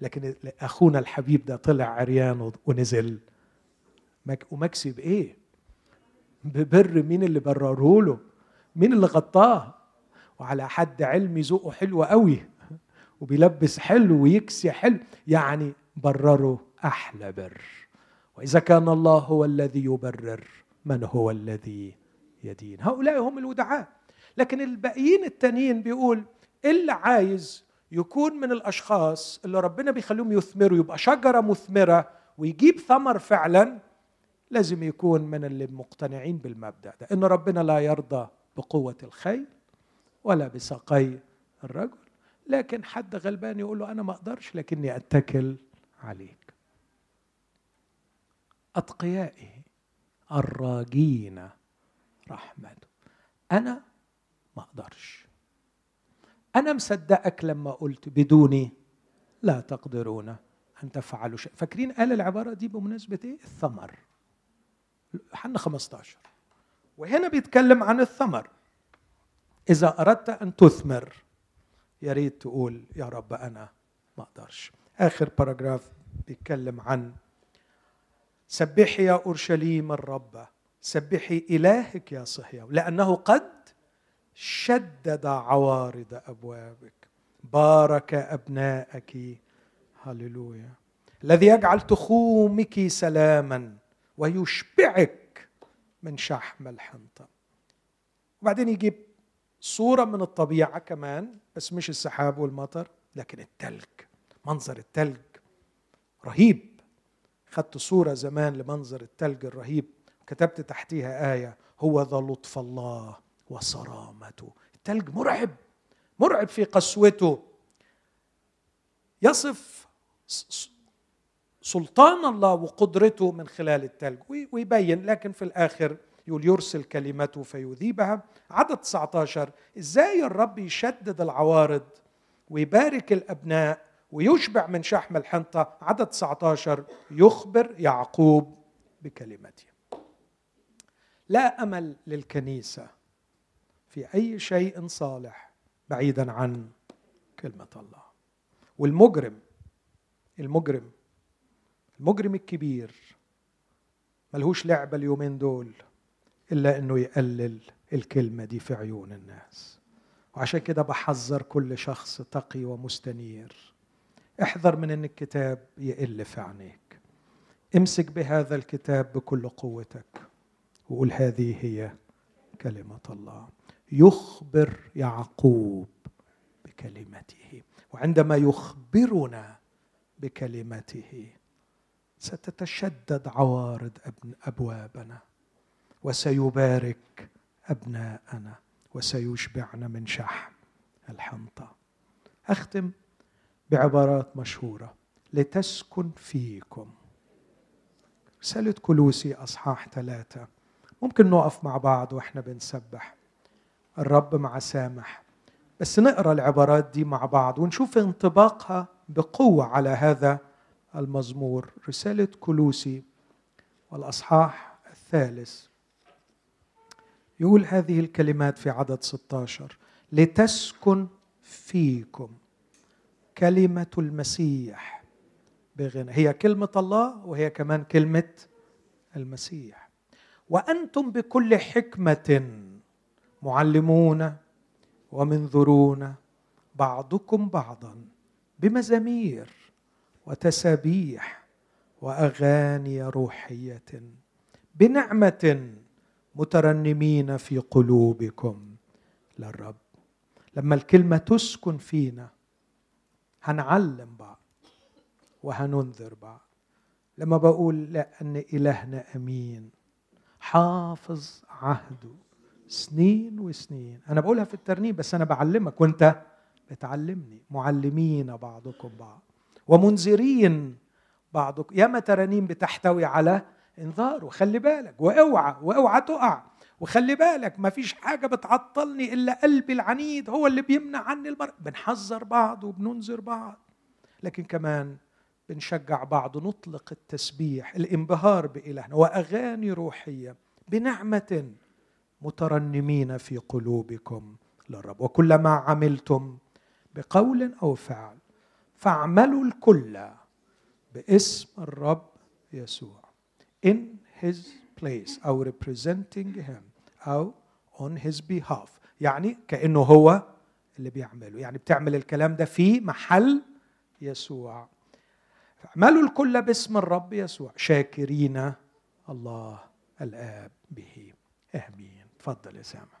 Speaker 1: لكن أخونا الحبيب ده طلع عريان ونزل مك... ومكسي بإيه؟ ببر مين اللي برره له؟ مين اللي غطاه؟ وعلى حد علمي ذوقه حلو قوي. وبيلبس حلو ويكسي حلو يعني برره أحلى بر. وإذا كان الله هو الذي يبرر من هو الذي يدين؟ هؤلاء هم الودعاء. لكن الباقيين التانيين بيقول اللي عايز يكون من الأشخاص اللي ربنا بيخليهم يثمروا يبقى شجرة مثمرة ويجيب ثمر فعلا لازم يكون من اللي مقتنعين بالمبدأ ده. إن ربنا لا يرضى بقوة الخيل ولا بساقي الرجل. لكن حد غلبان يقول له أنا ما أقدرش لكني أتكل عليك. اتقيائه الراجين رحمته أنا ما أقدرش. أنا مصدقك لما قلت بدوني لا تقدرون أن تفعلوا شيء فاكرين قال العبارة دي بمناسبة إيه؟ الثمر. حنا 15 وهنا بيتكلم عن الثمر. إذا أردت أن تثمر يا ريت تقول يا رب أنا ما أقدرش. آخر باراجراف بيتكلم عن سبحي يا أورشليم الرب سبحي إلهك يا صهيون لأنه قد شدد عوارض أبوابك. بارك أبناءك. هللويا. الذي يجعل تخومك سلاما ويشبعك من شحم الحنطة. وبعدين يجيب صورة من الطبيعة كمان. بس مش السحاب والمطر لكن التلج منظر التلج رهيب. خدت صورة زمان لمنظر التلج الرهيب وكتبت تحتيها آية هو ذا لطف الله وصرامته. التلج مرعب مرعب في قسوته. يصف سلطان الله وقدرته من خلال التلج ويبين لكن في الآخر يقول يرسل كلمته فيذيبها. عدد 19 إزاي الرب يشدد العوارض ويبارك الأبناء ويشبع من شحم الحنطة؟ عدد 19 يخبر يعقوب بكلمته. لا أمل للكنيسة في أي شيء صالح بعيدا عن كلمة الله. والمجرم المجرم المجرم الكبير ملهوش لعبة اليومين دول. إلا أنه يقلل الكلمة دي في عيون الناس. وعشان كده بحذر كل شخص تقي ومستنير. احذر من إن الكتاب يقل في عينيك. امسك بهذا الكتاب بكل قوتك. وقول هذه هي كلمة الله. يخبر يعقوب بكلمته. وعندما يخبرنا بكلمته ستتشدد عوارض أبوابنا. وسيبارك أبناءنا وسيشبعنا من شحم الحنطة. أختم بعبارات مشهورة. لتسكن فيكم. رساله كلوسي أصحاح ثلاثة. ممكن نقف مع بعض وإحنا بنسبح. الرب مع سامح. بس نقرأ العبارات دي مع بعض ونشوف انطباقها بقوة على هذا المزمور. رسالة كلوسي والأصحاح الثالث. يقول هذه الكلمات في عدد 16 لتسكن فيكم. كلمة المسيح بغنى. هي كلمة الله وهي كمان كلمة المسيح. وأنتم بكل حكمة معلمون ومنذرون بعضكم بعضا بمزامير وتسابيح وأغاني روحية بنعمة مترنمين في قلوبكم للرب. لما الكلمة تسكن فينا هنعلم بعض وهننذر بعض. لما بقول لأن إلهنا أمين حافظ عهده سنين وسنين. أنا بقولها في الترنيم بس أنا بعلمك وأنت بتعلمني. معلمين بعضكم بعض ومنذرين بعضكم ياما ترانيم بتحتوي على انذار وخلي بالك واوعى واوعى تقع. وخلي بالك ما فيش حاجة بتعطلني إلا قلبي العنيد هو اللي بيمنع عني المرء بنحذر بعض وبننذر بعض. لكن كمان بنشجع بعض نطلق التسبيح الانبهار بإلهنا وأغاني روحية بنعمة مترنمين في قلوبكم للرب. وكلما عملتم بقول أو فعل فاعملوا الكل باسم الرب يسوع. In his place أو representing him أو on his behalf. يعني كأنه هو اللي بيعمله. يعني بتعمل الكلام ده في محل يسوع. اعملوا الكل باسم الرب يسوع. شاكرين الله الآب به. آمين. تفضل يا سامح.